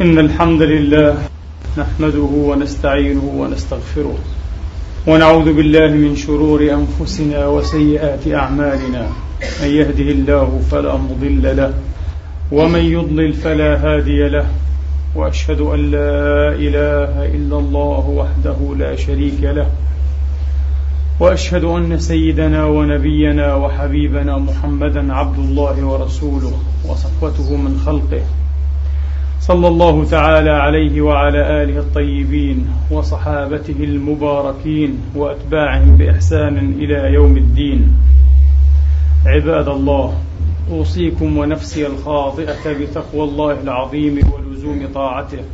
إن الحمد لله نحمده ونستعينه ونستغفره ونعوذ بالله من شرور أنفسنا وسيئات أعمالنا. من يهده الله فلا مضل له ومن يضلل فلا هادي له. وأشهد أن لا إله إلا الله وحده لا شريك له. وأشهد أن سيدنا ونبينا وحبيبنا محمدا عبد الله ورسوله وصفوته من خلقه. صلى الله تعالى عليه وعلى آله الطيبين وصحابته المباركين وأتباعهم بإحسان إلى يوم الدين. عباد الله أوصيكم ونفسي الخاطئة بتقوى الله العظيم ولزوم طاعته.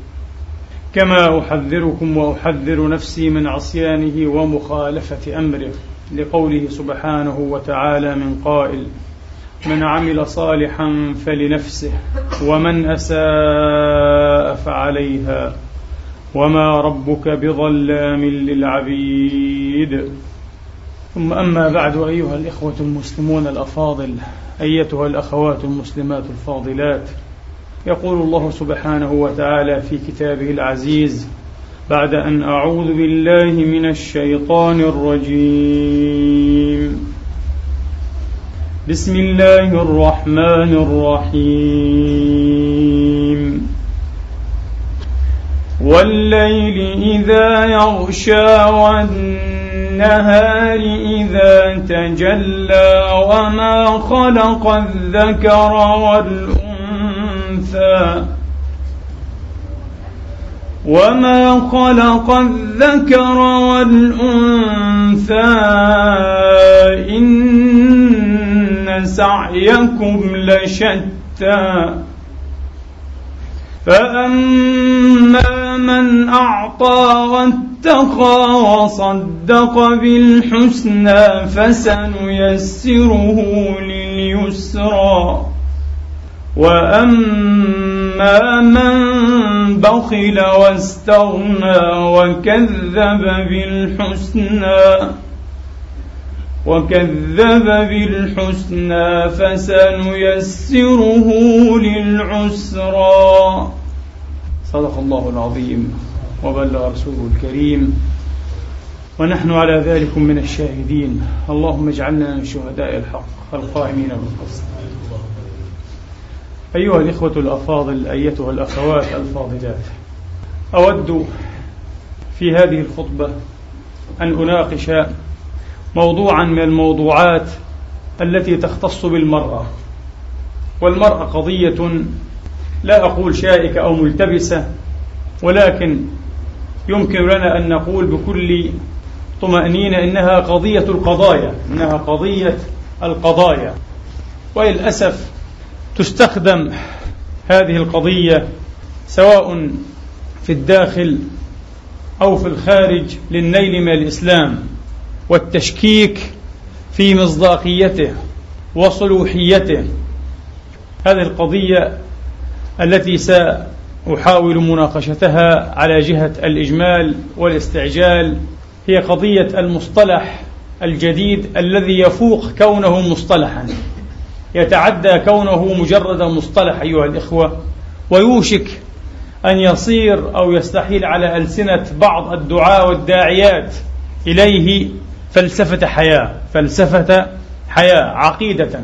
كما أحذركم وأحذر نفسي من عصيانه ومخالفة أمره لقوله سبحانه وتعالى من قائل من عمل صالحا فلنفسه ومن أساء فعليها وما ربك بظلام للعبيد. ثم أما بعد أيها الإخوة المسلمون الأفاضل أيتها الأخوات المسلمات الفاضلات يقول الله سبحانه وتعالى في كتابه العزيز بعد أن أعوذ بالله من الشيطان الرجيم. بسم الله الرحمن الرحيم. والليل إذا يغشى والنهار إذا تجلى وما خلق الذكر والأنثى الأنثى وما خلق الذكر والأنثى إن سعيكم لشتى. فأما من أعطى واتقى وصدق بالحسنى فسنيسره لليسرى. وأما من بخل واستغنى وكذب بالحسنى وكذب بالحسنى فسنيسره للعسرى. صدق الله العظيم وبلغ رسوله الكريم. ونحن على ذلك من الشاهدين. اللهم اجعلنا من شهداء الحق القائمين بالقسط. أيها الإخوة الأفاضل أيتها الأخوات الفاضلات أود في هذه الخطبة أن أناقش موضوعا من الموضوعات التي تختص بالمرأة. والمرأة قضية لا أقول شائكة أو ملتبسة ولكن يمكن لنا أن نقول بكل طمأنينة إنها قضية القضايا إنها قضية القضايا. وللأسف تستخدم هذه القضية سواء في الداخل أو في الخارج للنيل من الإسلام. والتشكيك في مصداقيته وصلوحيته. هذه القضية التي سأحاول مناقشتها على جهة الإجمال والاستعجال هي قضية المصطلح الجديد الذي يفوق كونه مصطلحا. يتعدى كونه مجرد مصطلح أيها الإخوة ويوشك أن يصير أو يستحيل على ألسنة بعض الدعاة والداعيات إليه فلسفة حياة فلسفة حياة عقيدة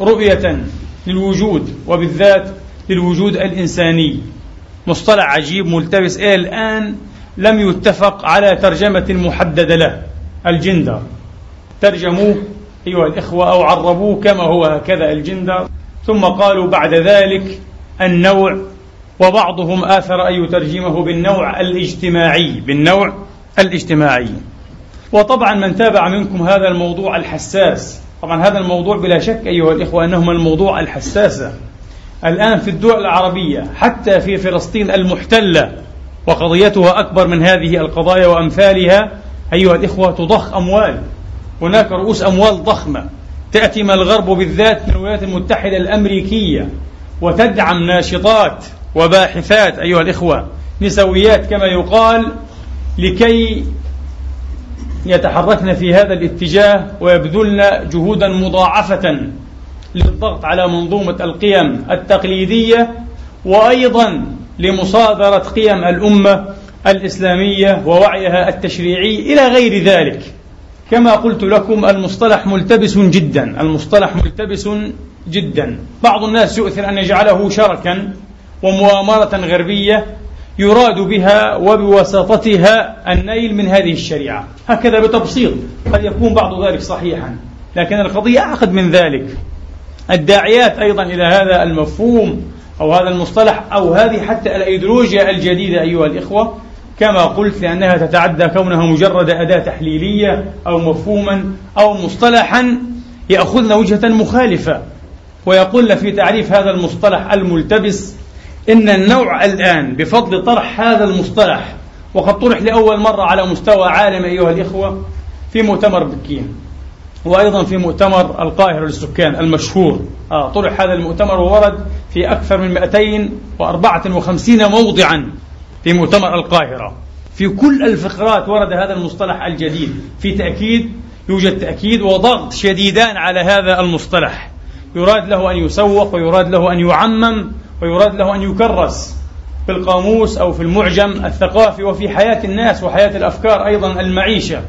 رؤية للوجود وبالذات للوجود الإنساني. مصطلح عجيب ملتبس إلى الآن لم يتفق على ترجمة محددة له الجندر. ترجموه أيها الإخوة أو عربوه كما هو هكذا الجندر. ثم قالوا بعد ذلك النوع وبعضهم آثر أن يترجمه بالنوع الاجتماعي بالنوع الاجتماعي. وطبعا من تابع منكم هذا الموضوع الحساس. طبعا هذا الموضوع بلا شك أيها الإخوة أنه الموضوع الحساسة. الآن في الدول العربية حتى في فلسطين المحتلة وقضيتها أكبر من هذه القضايا وأمثالها أيها الإخوة تضخ أموال. هناك رؤوس أموال ضخمة. تأتي من الغرب بالذات من الولايات المتحدة الأمريكية وتدعم ناشطات وباحثات أيها الإخوة نسويات كما يقال لكي يتحركن في هذا الاتجاه ويبذلن جهودا مضاعفة للضغط على منظومة القيم التقليدية وأيضا لمصادرة قيم الأمة الإسلامية ووعيها التشريعي إلى غير ذلك. كما قلت لكم المصطلح ملتبس جدا المصطلح ملتبس جدا. بعض الناس يؤثر أن يجعله شركا ومؤامرة غربية يراد بها وبوساطتها النيل من هذه الشريعة. هكذا بتبسيط قد يكون بعض ذلك صحيحا. لكن القضية أعقد من ذلك. الداعيات أيضا إلى هذا المفهوم أو هذا المصطلح أو هذه حتى الأيديولوجيا الجديدة أيها الإخوة. كما قلت لأنها تتعدى كونها مجرد أداة تحليلية أو مفهوما أو مصطلحا يأخذن وجهة مخالفة. ويقول في تعريف هذا المصطلح الملتبس إن النوع الآن بفضل طرح هذا المصطلح وقد طرح لأول مرة على مستوى عالمي أيها الإخوة في مؤتمر بكين وأيضا في مؤتمر القاهرة للسكان المشهور. آه طرح هذا المؤتمر وورد في أكثر من 254 موضعا في مؤتمر القاهرة. في كل الفقرات ورد هذا المصطلح الجديد. في تأكيد يوجد تأكيد وضغط شديدان على هذا المصطلح. يراد له أن يسوق ويراد له أن يعمم ويراد له أن يكرس في القاموس أو في المعجم الثقافي وفي حياة الناس وحياة الأفكار أيضا المعيشة.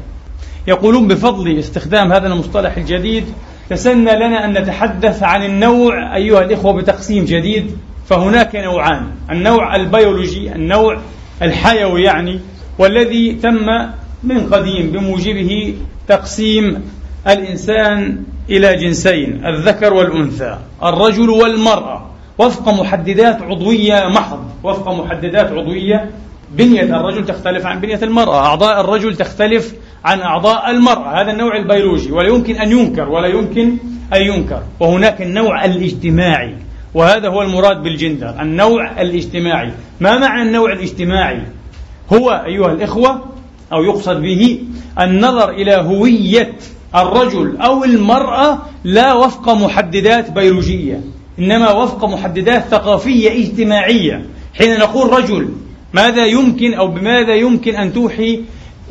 يقولون بفضل استخدام هذا المصطلح الجديد تسنى لنا أن نتحدث عن النوع أيها الإخوة بتقسيم جديد فهناك نوعان النوع البيولوجي النوع الحيوي يعني والذي تم من قديم بموجبه تقسيم الإنسان إلى جنسين الذكر والأنثى الرجل والمرأة وفق محددات عضوية محض وفق محددات عضوية. بنية الرجل تختلف عن بنية المرأة أعضاء الرجل تختلف عن أعضاء المرأة. هذا النوع البيولوجي ولا يمكن أن ينكر ولا يمكن أن ينكر. وهناك النوع الاجتماعي وهذا هو المراد بالجندر النوع الاجتماعي. ما معنى النوع الاجتماعي؟ هو أيها الإخوة أو يقصد به النظر إلى هوية الرجل أو المرأة لا وفق محددات بيولوجية. إنما وفق محددات ثقافية اجتماعية. حين نقول رجل ماذا يمكن أو بماذا يمكن أن توحي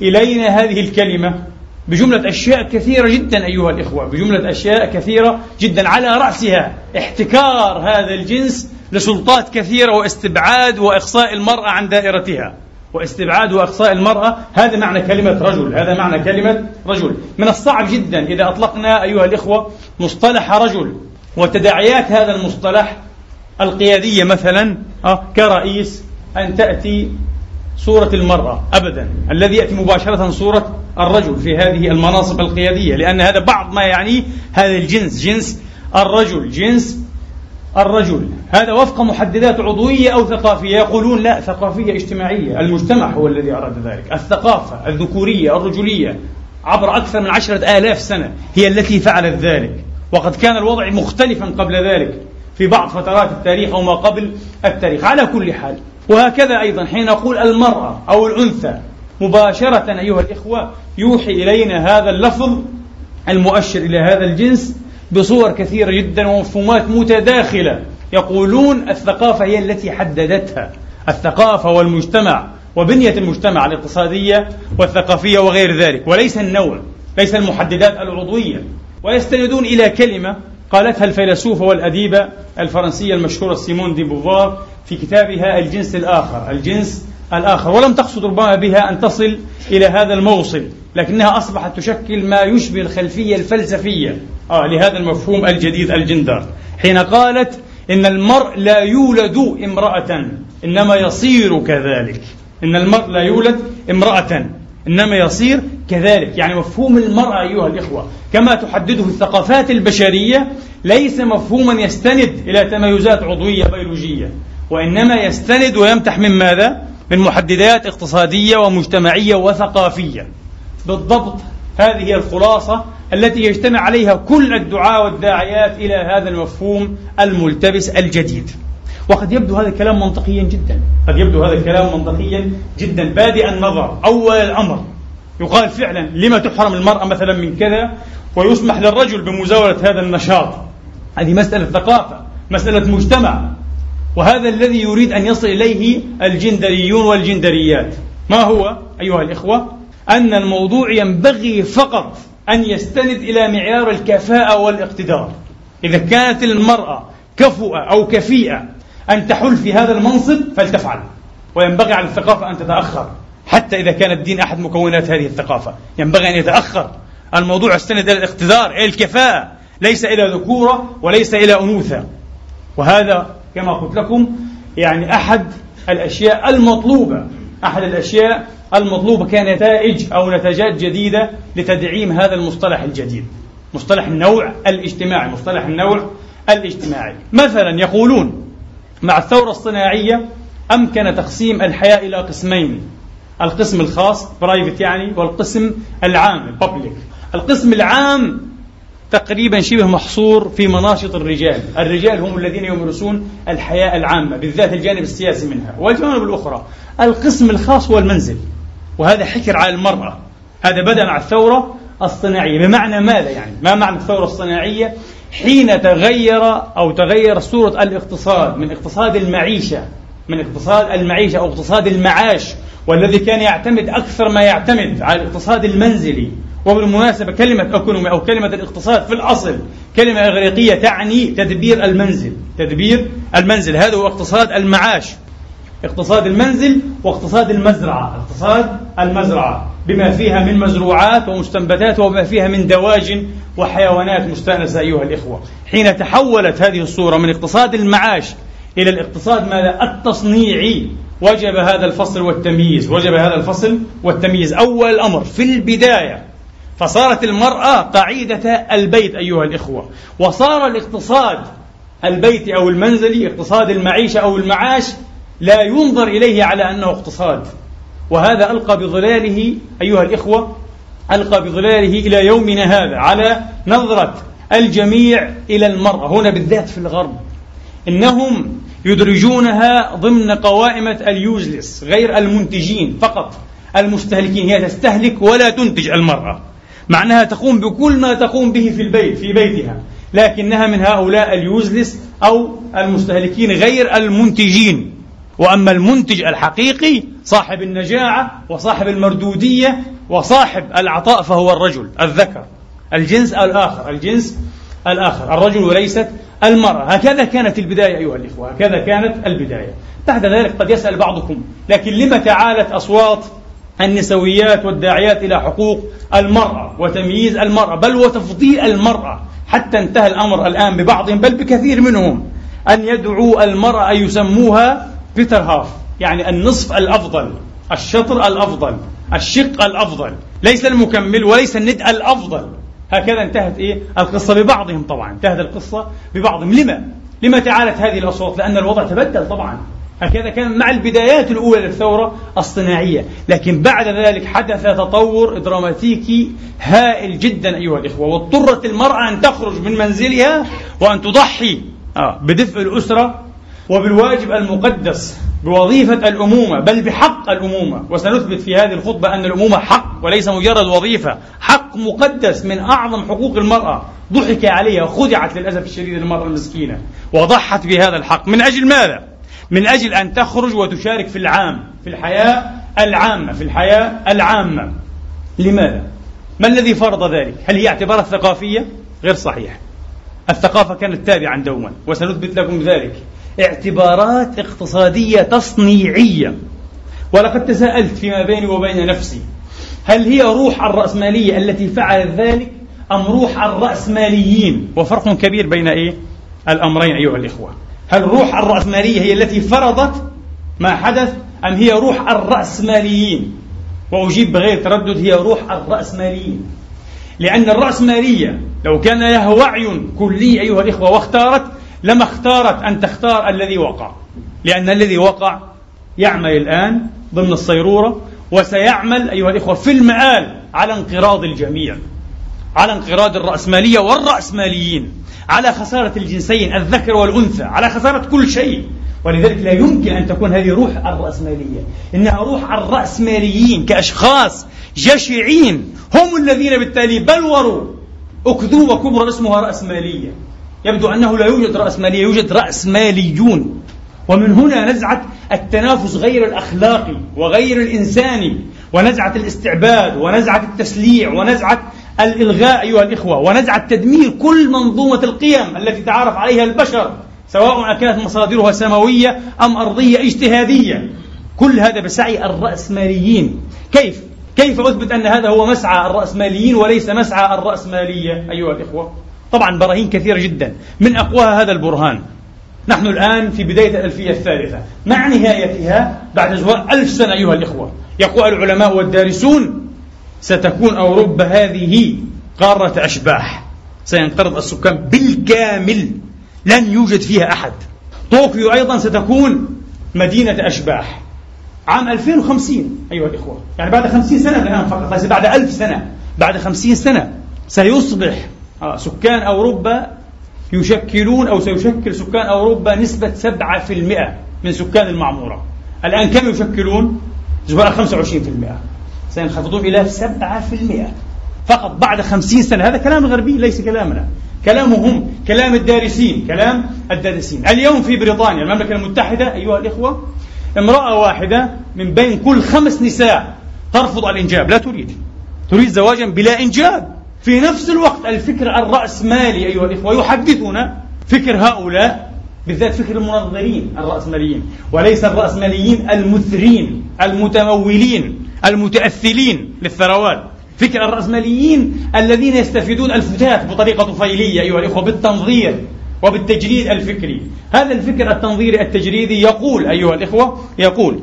إلينا هذه الكلمة؟ بجملة أشياء كثيرة جدا أيها الإخوة بجملة أشياء كثيرة جدا. على رأسها احتكار هذا الجنس لسلطات كثيرة واستبعاد وإقصاء المرأة عن دائرتها. واستبعاد وإقصاء المرأة هذا معنى كلمة رجل هذا معنى كلمة رجل. من الصعب جدا إذا أطلقنا أيها الإخوة مصطلح رجل. وتداعيات هذا المصطلح القيادية مثلا آه، كرئيس أن تأتي صورة المرأة أبدا الذي يأتي مباشرة صورة الرجل في هذه المناصب القيادية لأن هذا بعض ما يعنيه هذا الجنس جنس الرجل جنس الرجل. هذا وفق محددات عضوية أو ثقافية يقولون لا ثقافية اجتماعية. المجتمع هو الذي أراد ذلك. الثقافة الذكورية الرجولية عبر أكثر من عشرة آلاف سنة هي التي فعلت ذلك. وقد كان الوضع مختلفا قبل ذلك في بعض فترات التاريخ أو ما قبل التاريخ. على كل حال وهكذا أيضا حين نقول المرأة أو الأنثى مباشرة أيها الإخوة يوحي إلينا هذا اللفظ المؤشر إلى هذا الجنس بصور كثيرة جدا ومفهومات متداخلة. يقولون الثقافة هي التي حددتها. الثقافة والمجتمع وبنية المجتمع الاقتصادية والثقافية وغير ذلك وليس النوع ليس المحددات العضوية. ويستندون إلى كلمة قالتها الفيلسوفة والأديبة الفرنسية المشهورة سيمون دي بوفار في كتابها الجنس الآخر؟ الجنس الآخر. ولم تقصد ربما بها أن تصل إلى هذا الموصل لكنها أصبحت تشكل ما يشبه الخلفية الفلسفية. آه لهذا المفهوم الجديد الجندر. حين قالت إن المرء لا يولد امرأة إنما يصير كذلك. إن المرء لا يولد امرأة إنما يصير كذلك. يعني مفهوم المرأة أيها الإخوة كما تحدده الثقافات البشرية ليس مفهوما يستند إلى تميزات عضوية بيولوجية وإنما يستند ويمتح من ماذا؟ من محددات اقتصادية ومجتمعية وثقافية. بالضبط هذه هي الخلاصة التي يجتمع عليها كل الدعاة والداعيات إلى هذا المفهوم الملتبس الجديد. وقد يبدو هذا الكلام منطقيا جدا. قد يبدو هذا الكلام منطقيا جدا. بادئ النظر أول الأمر. يقال فعلا لما تحرم المرأة مثلا من كذا ويسمح للرجل بمزاولة هذا النشاط؟ هذه مسألة ثقافة مسألة مجتمع. وهذا الذي يريد أن يصل إليه الجندريون والجندريات. ما هو أيها الإخوة؟ أن الموضوع ينبغي فقط أن يستند إلى معيار الكفاءة والاقتدار. إذا كانت المرأة كفؤة أو كفيئة أن تحل في هذا المنصب فلتفعل. وينبغي على الثقافة أن تتأخر. حتى إذا كان الدين أحد مكونات هذه الثقافة. ينبغي أن يتأخر. الموضوع يستند إلى الاقتدار إلى الكفاءة. ليس إلى ذكورة وليس إلى أنوثة. وهذا كما قلت لكم يعني أحد الأشياء المطلوبة. أحد الأشياء المطلوبة كنتائج أو نتاجات جديدة لتدعيم هذا المصطلح الجديد. مصطلح النوع الاجتماعي مصطلح النوع الاجتماعي. مثلا يقولون مع الثورة الصناعية أمكن تقسيم الحياة إلى قسمين. القسم الخاص برايفت يعني والقسم العام الببليك القسم العام تقريبا شبه محصور في مناشط الرجال. الرجال هم الذين يمارسون الحياة العامة بالذات الجانب السياسي منها. والجوانب الأخرى القسم الخاص هو المنزل. وهذا حكر على المرأة. هذا بدأ مع الثورة الصناعية. بمعنى ماذا يعني؟ ما معنى الثورة الصناعية؟ حين تغير أو تغير صورة الاقتصاد من اقتصاد المعيشة من اقتصاد المعيشة أو اقتصاد المعاش والذي كان يعتمد أكثر ما يعتمد على الاقتصاد المنزلي. وبالمناسبة كلمة أوكونومي أو كلمة الاقتصاد في الأصل كلمة إغريقية تعني تدبير المنزل. تدبير المنزل هذا هو اقتصاد المعاش. اقتصاد المنزل واقتصاد المزرعة. اقتصاد المزرعة بما فيها من مزروعات ومستنبتات وما فيها من دواجن وحيوانات مستأنسة أيها الإخوة. حين تحولت هذه الصورة من اقتصاد المعاش إلى الاقتصاد ماذا؟ التصنيعي. وجب هذا الفصل والتمييز وجب هذا الفصل والتمييز. أول الأمر في البداية فصارت المرأة قاعدة البيت أيها الإخوة وصار الاقتصاد البيتي أو المنزلي اقتصاد المعيشة أو المعاش لا ينظر إليه على أنه اقتصاد. وهذا ألقى بظلاله أيها الإخوة ألقى بظلاله إلى يومنا هذا على نظرة الجميع إلى المرأة. هنا بالذات في الغرب إنهم يدرجونها ضمن قوائمة اليوزلس غير المنتجين فقط. المستهلكين هي تستهلك ولا تنتج المرأة. مع أنها تقوم بكل ما تقوم به في البيت في بيتها. لكنها من هؤلاء اليوزلس أو المستهلكين غير المنتجين. وأما المنتج الحقيقي صاحب النجاعة وصاحب المردودية وصاحب العطاء فهو الرجل الذكر. الجنس الآخر الجنس الآخر. الرجل وليست المرأة. هكذا كانت البداية أيها الإخوة. هكذا كانت البداية. بعد ذلك قد يسأل بعضكم لكن لم تعالت أصوات النسويات والداعيات إلى حقوق المرأة وتمييز المرأة بل وتفضيل المرأة حتى انتهى الأمر الآن ببعضهم بل بكثير منهم أن يدعوا المرأة يسموها better half يعني النصف الأفضل الشطر الأفضل الشق الأفضل ليس المكمل وليس الند الأفضل. هكذا انتهت إيه؟ القصة ببعضهم طبعا. انتهت القصة ببعضهم. لما؟ لما تعالت هذه الأصوات؟ لأن الوضع تبدل طبعا. هكذا كان مع البدايات الأولى للثورة الصناعية. لكن بعد ذلك حدث تطور دراماتيكي هائل جدا أيها الإخوة. واضطرت المرأة أن تخرج من منزلها وأن تضحي آه، بدفء الأسرة وبالواجب المقدس بوظيفة الأمومة بل بحق الأمومة وسنثبت في هذه الخطبة أن الأمومة حق وليس مجرد وظيفة حق مقدس من أعظم حقوق المرأة ضحك عليها خدعت للأسف الشديد المرأة المسكينة وضحت بهذا الحق من أجل ماذا؟ من أجل أن تخرج وتشارك في العام في الحياة العامة في الحياة العامة لماذا؟ ما الذي فرض ذلك؟ هل هي اعتبارات ثقافية؟ غير صحيح الثقافة كانت تابعا دوما وسنثبت لكم ذلك اعتبارات اقتصادية تصنيعية. ولقد تساءلت فيما بيني وبين نفسي هل هي روح الرأسمالية التي فعلت ذلك أم روح الرأسماليين؟ وفرق كبير بين إيه؟ الأمرين أيها الإخوة. هل روح الرأسمالية هي التي فرضت ما حدث أم هي روح الرأسماليين؟ وأجيب بغير تردد هي روح الرأسماليين. لأن الرأسمالية لو كان لها وعي كلي أيها الإخوة واختارت لما اختارت أن تختار الذي وقع. لأن الذي وقع يعمل الآن ضمن الصيرورة وسيعمل أيها الإخوة في المآل على انقراض الجميع على انقراض الرأسمالية والرأسماليين على خسارة الجنسين الذكر والأنثى على خسارة كل شيء. ولذلك لا يمكن أن تكون هذه روح الرأسمالية. إنها روح الرأسماليين كأشخاص جشعين. هم الذين بالتالي بلوروا أكذوبة كبرى اسمها رأسمالية. يبدو أنه لا يوجد رأسمالية يوجد رأسماليون ومن هنا نزعة التنافس غير الأخلاقي وغير الإنساني ونزعة الاستعباد ونزعة التسليع ونزعة الإلغاء أيها الإخوة ونزعة تدمير كل منظومة القيم التي تعارف عليها البشر سواء كانت مصادرها سماوية أم أرضية اجتهادية. كل هذا بسعي الرأسماليين كيف؟ كيف أثبت أن هذا هو مسعى الرأسماليين وليس مسعى الرأسمالية أيها الإخوة؟ طبعا براهين كثيرة جدا. من أقواها هذا البرهان. نحن الآن في بداية الألفية الثالثة. مع نهايتها بعد زوال ألف سنة أيها الإخوة. يقول العلماء والدارسون ستكون أوروبا هذه قارة أشباح. سينقرض السكان بالكامل. لن يوجد فيها أحد. طوكيو أيضا ستكون مدينة أشباح. عام 2050 أيها الإخوة. يعني بعد 50 سنة الآن فقط. ليس بعد ألف سنة. بعد 50 سنة سيصبح سكان أوروبا يشكلون أو سيشكل سكان أوروبا نسبة 7% من سكان المعمورة. الآن كم يشكلون؟ زبالة 25% سينخفضون إلى 7% فقط بعد 50 سنة. هذا كلام الغربي ليس كلامنا. كلامهم كلام الدارسين كلام الدارسين. اليوم في بريطانيا المملكة المتحدة أيها الإخوة امرأة واحدة من بين كل خمس نساء ترفض الإنجاب. لا تريد. تريد زواجا بلا إنجاب. في نفس الوقت الفكر الرأسمالي أيها الإخوة يحدثنا فكر هؤلاء بالذات فكر المنظرين الرأسماليين وليس الرأسماليين المثرين المتمولين المتأثلين للثروات. فكر الرأسماليين الذين يستفيدون الفتات بطريقة طفيلية أيها الإخوة بالتنظير وبالتجريد الفكري. هذا الفكر التنظيري التجريدي يقول أيها الإخوة يقول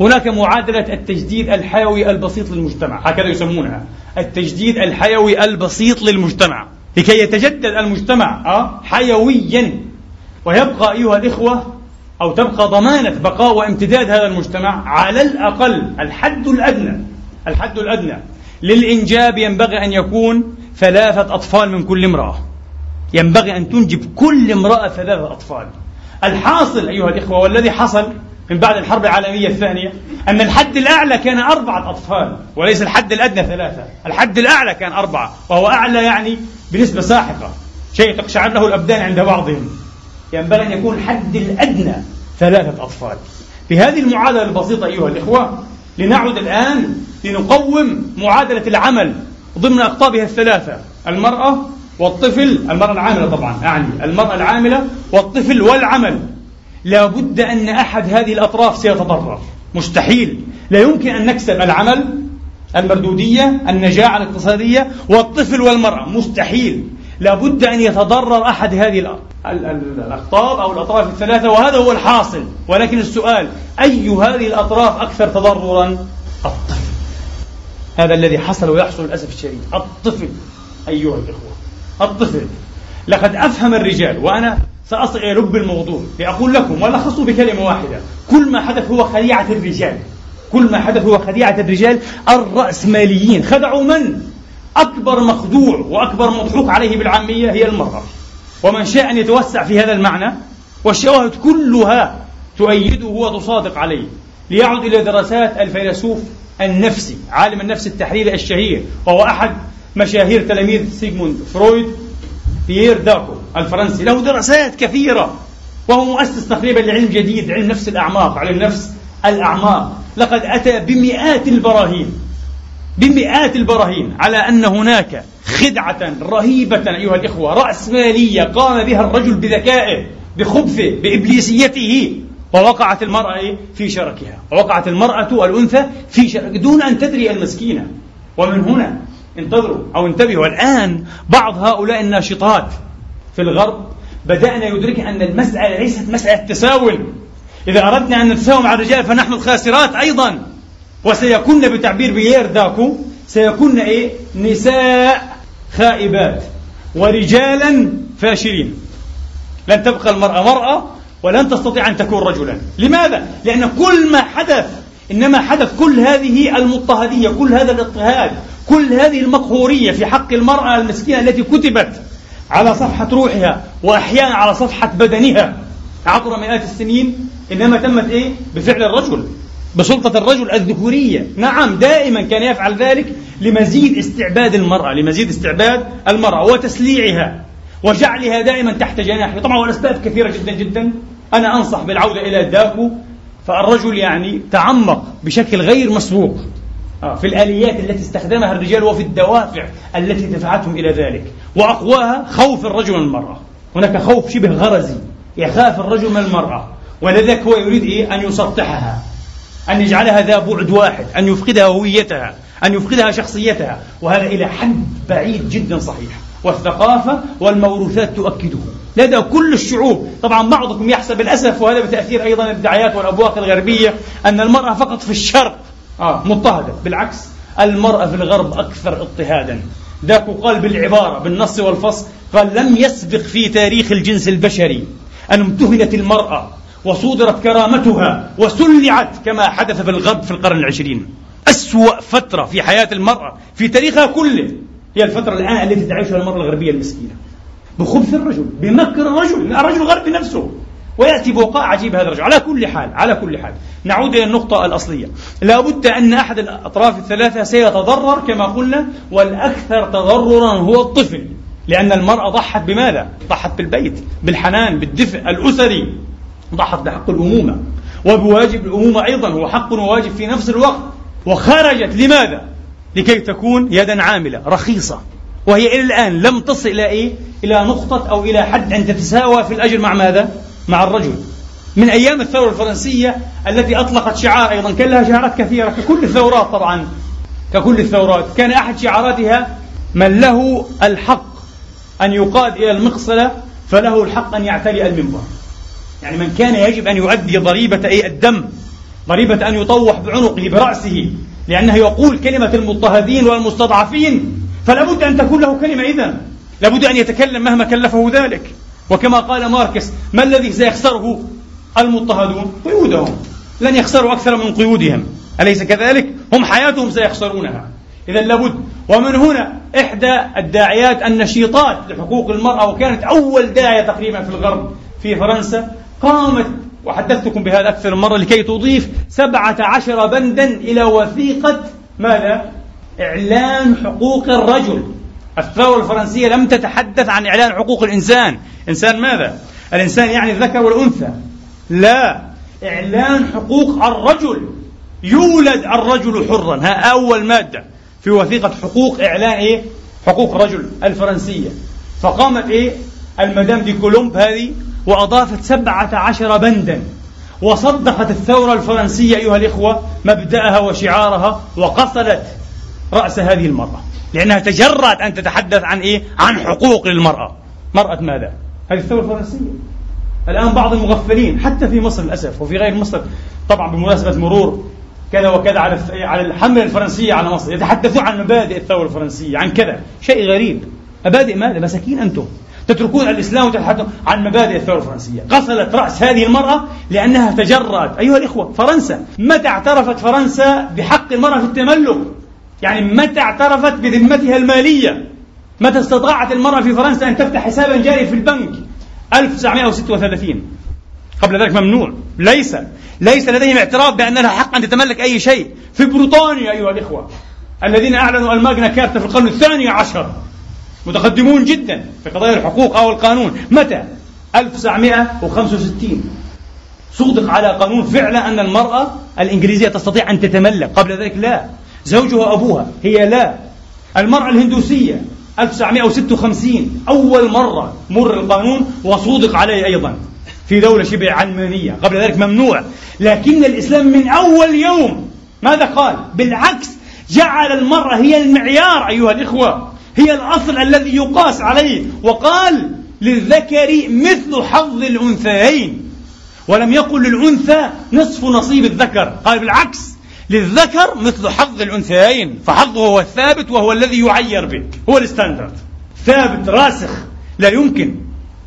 هناك معادلة التجديد الحيوي البسيط للمجتمع. هكذا يسمونها. التجديد الحيوي البسيط للمجتمع. لكي يتجدد المجتمع آه، حيويا. ويبقى أيها الإخوة أو تبقى ضمانة بقاء وامتداد هذا المجتمع على الأقل الحد الأدنى الحد الأدنى. للإنجاب ينبغي أن يكون ثلاثة أطفال من كل امرأة. ينبغي أن تنجب كل امرأة ثلاثة أطفال. الحاصل أيها الإخوة والذي حصل من بعد الحرب العالمية الثانية أن الحد الأعلى كان أربعة أطفال وليس الحد الأدنى ثلاثة. الحد الأعلى كان أربعة وهو أعلى يعني بنسبة ساحقة. شيء تقشعر له الأبدان عند بعضهم. ينبغي أن يكون الحد الأدنى ثلاثة أطفال. بهذه المعادلة البسيطة أيها الإخوة لنعد الآن لنقوم معادلة العمل ضمن أقطابها الثلاثة المرأة والطفل المرأة العاملة طبعا أعني المرأة العاملة والطفل والعمل. لا بد أن أحد هذه الأطراف سيتضرر. مستحيل. لا يمكن أن نكسب العمل المردودية النجاعة الاقتصادية والطفل والمرأة. مستحيل. لا بد أن يتضرر أحد هذه الأقطاب أو الأطراف الثلاثة وهذا هو الحاصل. ولكن السؤال أي هذه الأطراف أكثر تضررا؟ الطفل. هذا الذي حصل ويحصل للأسف الشديد. الطفل أيها الإخوة. الطفل. لقد أفهم الرجال وأنا سأصل إلى لب الموضوع. لأقول لكم ولخصه بكلمة واحدة. كل ما حدث هو خديعة الرجال. كل ما حدث هو خديعة الرجال الرأسماليين. خدعوا من؟ أكبر مخدوع وأكبر مضحوك عليه بالعامية هي المرأة. ومن شاء أن يتوسع في هذا المعنى والشواهد كلها تؤيده وتصادق عليه. ليعد إلى دراسات الفيلسوف النفسي عالم النفس التحليلي الشهير وهو أحد مشاهير تلاميذ سيغموند فرويد. بيير داكو. الفرنسي له دراسات كثيرة وهو مؤسس تقريبا لعلم جديد علم نفس الأعماق علم نفس الأعماق. لقد أتى بمئات البراهين بمئات البراهين على أن هناك خدعة رهيبة أيها الإخوة رأسمالية قام بها الرجل بذكائه بخبثه بإبليسيته ووقعت المرأة في شركها ووقعت المرأة الأنثى في شرك دون أن تدري المسكينة. ومن هنا انتظروا أو انتبهوا. الآن بعض هؤلاء الناشطات في الغرب بدأنا يدرك أن المسألة ليست مسألة تساؤل إذا أردنا أن نتساوى مع الرجال فنحن الخاسرات أيضا. وسيكون بتعبير بيير داكو سيكون إيه؟ نساء خائبات ورجالا فاشلين. لن تبقى المرأة مرأة ولن تستطيع أن تكون رجلا. لماذا؟ لأن كل ما حدث إنما حدث كل هذه المضطهدية كل هذا الاضطهاد كل هذه المقهورية في حق المرأة المسكينة التي كتبت على صفحة روحها وأحيانا على صفحة بدنها عبر مئات السنين إنما تمت إيه؟ بفعل الرجل بسلطة الرجل الذكورية. نعم دائما كان يفعل ذلك لمزيد استعباد المرأة لمزيد استعباد المرأة وتسليعها وجعلها دائما تحت جناحه طبعا والأسباب كثيرة جدا جدا أنا أنصح بالعودة إلى داكو فالرجل يعني تعمق بشكل غير مسبوق آه، في الآليات التي استخدمها الرجال وفي الدوافع التي دفعتهم إلى ذلك. وأقواها خوف الرجل من المرأة. هناك خوف شبه غرزي يخاف الرجل من المرأة. ولذلك هو يريد إيه؟ أن يسطحها أن يجعلها ذا بعد واحد أن يفقدها هويتها أن يفقدها شخصيتها. وهذا إلى حد بعيد جدا صحيح. والثقافة والموروثات تؤكده. لدى كل الشعوب. طبعا بعضكم يحسب للأسف وهذا بتأثير أيضا الدعايات والأبواق الغربية أن المرأة فقط في الشرق آه. مضطهدة. بالعكس المرأة في الغرب أكثر اضطهادا. ذاك قال بالعبارة بالنص والفصل قال لم يسبق في تاريخ الجنس البشري أن امتهنت المرأة وصودرت كرامتها وسلعت كما حدث في الغرب في القرن العشرين. أسوأ فترة في حياة المرأة في تاريخها كله هي الفترة الآن التي تعيشها المرأة الغربية المسكينة. بخبث الرجل بمكر الرجل الرجل الغربي نفسه. ويأتي بوقاء عجيب هذا الرجل. على كل حال على كل حال. نعود إلى النقطة الأصلية. لا بد أن أحد الأطراف الثلاثة سيتضرر كما قلنا والأكثر تضررا هو الطفل. لأن المرأة ضحت بماذا؟ ضحت بالبيت بالحنان بالدفء الأسري. ضحت بحق الأمومة. وبواجب الأمومة أيضا هو حق وواجب في نفس الوقت. وخرجت لماذا؟ لكي تكون يدا عاملة رخيصة. وهي إلى الآن لم تصل إلى إيه؟ إلى نقطة أو إلى حد أن تتساوى في الأجر مع ماذا؟ مع الرجل. من أيام الثورة الفرنسية التي أطلقت شعار أيضا كان لها شعارات كثيرة ككل الثورات طبعا. ككل الثورات. كان أحد شعاراتها من له الحق أن يقاد إلى المقصلة فله الحق أن يعتلي المنبر. يعني من كان يجب أن يؤدي ضريبة أي الدم ضريبة أن يطوح بعنقه برأسه لأنه يقول كلمة المضطهدين والمستضعفين فلا بد أن تكون له كلمة إذا لابد أن يتكلم مهما كلفه ذلك. وكما قال ماركس ما الذي سيخسره المضطهدون؟ قيودهم. لن يخسروا أكثر من قيودهم. أليس كذلك؟ هم حياتهم سيخسرونها. إذا لابد. ومن هنا إحدى الداعيات النشيطات لحقوق المرأة وكانت أول داعية تقريبا في الغرب في فرنسا قامت وحدثتكم بهذا أكثر من مرة لكي تضيف سبعة عشر بندا إلى وثيقة ماذا؟ إعلان حقوق الرجل. الثورة الفرنسية لم تتحدث عن إعلان حقوق الإنسان. إنسان ماذا؟ الإنسان يعني الذكر والأنثى. لا. إعلان حقوق الرجل. يولد الرجل حرا. ها أول مادة في وثيقة حقوق إعلان إيه؟ حقوق الرجل الفرنسية. فقامت إيه؟ المدام دي كولومب هذه وأضافت سبعة عشر بندا. وصدقت الثورة الفرنسية أيها الإخوة مبدأها وشعارها وقتلت رأس هذه المرأة. لأنها تجرأت أن تتحدث عن إيه؟ عن حقوق للمرأة. مرأة ماذا؟ هذه الثورة الفرنسية. الآن بعض المغفلين حتى في مصر للأسف وفي غير مصر طبعا بمناسبة مرور كذا وكذا على على الحملة الفرنسية على مصر يتحدثون عن مبادئ الثورة الفرنسية عن كذا. شيء غريب. مبادئ ماذا؟ مساكين أنتم. تتركون الإسلام وتتحدثون عن مبادئ الثورة الفرنسية. قتلت رأس هذه المرأة لأنها تجرأت. أيها الإخوة فرنسا. متى اعترفت فرنسا بحق المرأة في التملك؟ يعني متى اعترفت بذمتها المالية؟ متى استطاعت المرأة في فرنسا أن تفتح حسابا جاري في البنك؟ 1936 قبل ذلك ممنوع. ليس. ليس لديهم اعتراف بأن لها حق أن تتملك أي شيء. في بريطانيا أيها الإخوة الذين أعلنوا الماجنا كارتا في القرن الثاني عشر. متقدمون جدا في قضايا الحقوق أو القانون. متى؟ 1965 صدق على قانون فعلا أن المرأة الإنجليزية تستطيع أن تتملك. قبل ذلك لا. زوجها أبوها هي لا. المرأة الهندوسية 1956 أول مرة مر القانون وصودق عليه أيضا في دولة شبه علمانية قبل ذلك ممنوع. لكن الإسلام من أول يوم ماذا قال؟ بالعكس جعل المرأة هي المعيار أيها الإخوة هي الأصل الذي يقاس عليه. وقال للذكر مثل حظ الأنثيين. ولم يقل للأنثى نصف نصيب الذكر. قال بالعكس للذكر مثل حظ الأنثيين فحظه هو الثابت وهو الذي يعير به هو الستاندرد. ثابت راسخ لا يمكن.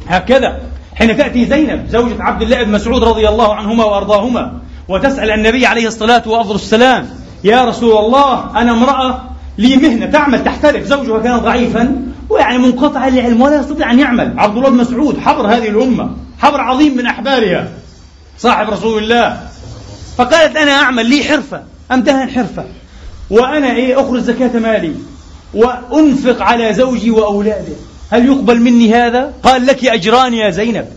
هكذا حين تأتي زينب زوجة عبد الله بن مسعود رضي الله عنهما وأرضاهما وتسأل النبي عليه الصلاة والسلام يا رسول الله أنا امرأة لي مهنة تعمل تحترف زوجها كان ضعيفا ويعني منقطع العلم ولا يستطيع أن يعمل. عبد الله بن مسعود حبر هذه الأمة حبر عظيم من أحبارها صاحب رسول الله. فقالت أنا أعمل لي حرفة. أمتهن حرفة؟ وأنا إيه أخرج زكاة مالي وأنفق على زوجي وأولاده. هل يقبل مني هذا؟ قال لك أجران يا زينب.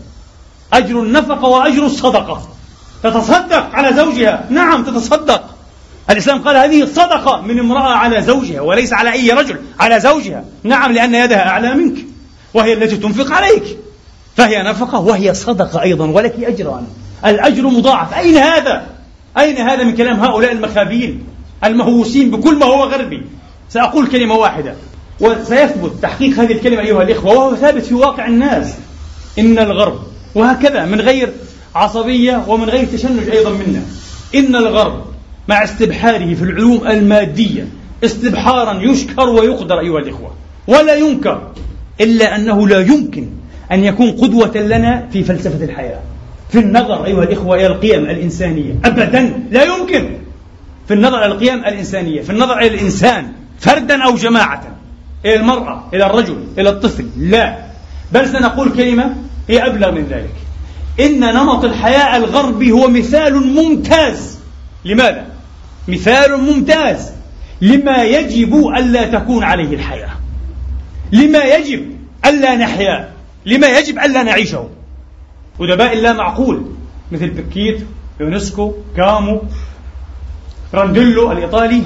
أجر النفقة وأجر الصدقة. تتصدق على زوجها؟ نعم تتصدق. الإسلام قال هذه صدقة من امرأة على زوجها وليس على أي رجل على زوجها. نعم لأن يدها أعلى منك وهي التي تنفق عليك. فهي نفقة وهي صدقة أيضا ولك أجران. الأجر مضاعف. أين هذا؟ أين هذا من كلام هؤلاء المخابين المهووسين بكل ما هو غربي؟ سأقول كلمة واحدة وسيثبت تحقيق هذه الكلمة أيها الإخوة وهو ثابت في واقع الناس. إن الغرب وهكذا من غير عصبية ومن غير تشنج أيضا منا. إن الغرب مع استبحاره في العلوم المادية استبحارا يشكر ويقدر أيها الإخوة. ولا ينكر إلا أنه لا يمكن أن يكون قدوة لنا في فلسفة الحياة. في النظر أيها الإخوة إلى القيم الإنسانية. أبدا لا يمكن. في النظر إلى القيم الإنسانية. في النظر إلى الإنسان فردا أو جماعة. إلى المرأة إلى الرجل إلى الطفل. لا. بل سنقول كلمة هي أبلغ من ذلك. إن نمط الحياة الغربي هو مثال ممتاز. لماذا؟ مثال ممتاز. لما يجب ألا تكون عليه الحياة. لما يجب ألا نحيا. لما يجب ألا نعيشه. أدباء لا معقول مثل بيكيت يونسكو كامو بيرانديلو الإيطالي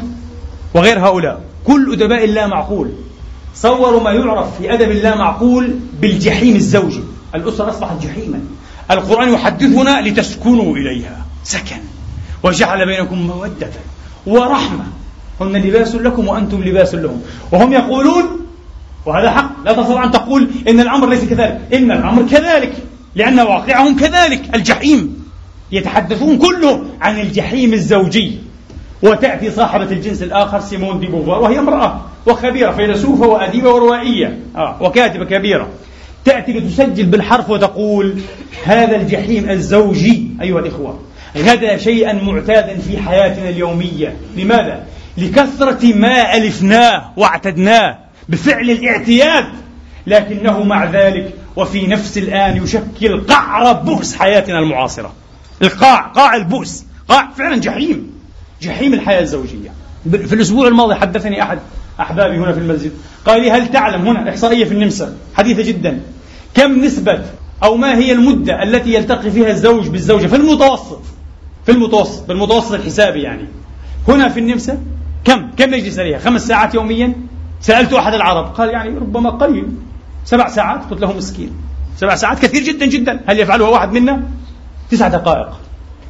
وغير هؤلاء. كل أدباء لا معقول. صوروا ما يعرف في أدب لا معقول بالجحيم الزوجي. الأسرة أصبحت جحيما. القرآن يحدثنا لتسكنوا إليها. سكن. وجعل بينكم مودة ورحمة. هن لباس لكم وأنتم لباس لهم. وهم يقولون وهذا حق لا تستطيع أن تقول إن الأمر ليس كذلك. إن الأمر كذلك. لأن واقعهم كذلك الجحيم. يتحدثون كلهم عن الجحيم الزوجي. وتأتي صاحبة الجنس الآخر سيمون دي بوفار وهي امرأة وخبيرة فيلسوفة وأديبة وروائية. آه وكاتبة كبيرة. تأتي لتسجل بالحرف وتقول هذا الجحيم الزوجي. أيها الإخوة غدا شيئا معتادا في حياتنا اليومية. لماذا؟ لكثرة ما ألفناه واعتدناه بفعل الاعتياد لكنه مع ذلك وفي نفس الآن يشكل قعر بؤس حياتنا المعاصرة. القاع قاع البؤس قاع فعلا جحيم جحيم الحياة الزوجية. في الأسبوع الماضي حدثني أحد أحبابي هنا في المسجد قال لي هل تعلم هنا إحصائية في النمسا حديثة جدا كم نسبة أو ما هي المدة التي يلتقي فيها الزوج بالزوجة في المتوسط؟ في المتوسط بالمتوسط الحسابي يعني. هنا في النمسا كم؟ كم يجلس عليها؟ خمس ساعات يوميا؟ سألت أحد العرب قال يعني ربما قليل. سبع ساعات قلت له مسكين. سبع ساعات كثير جدا جدا. هل يفعلها واحد منا؟ تسع دقائق.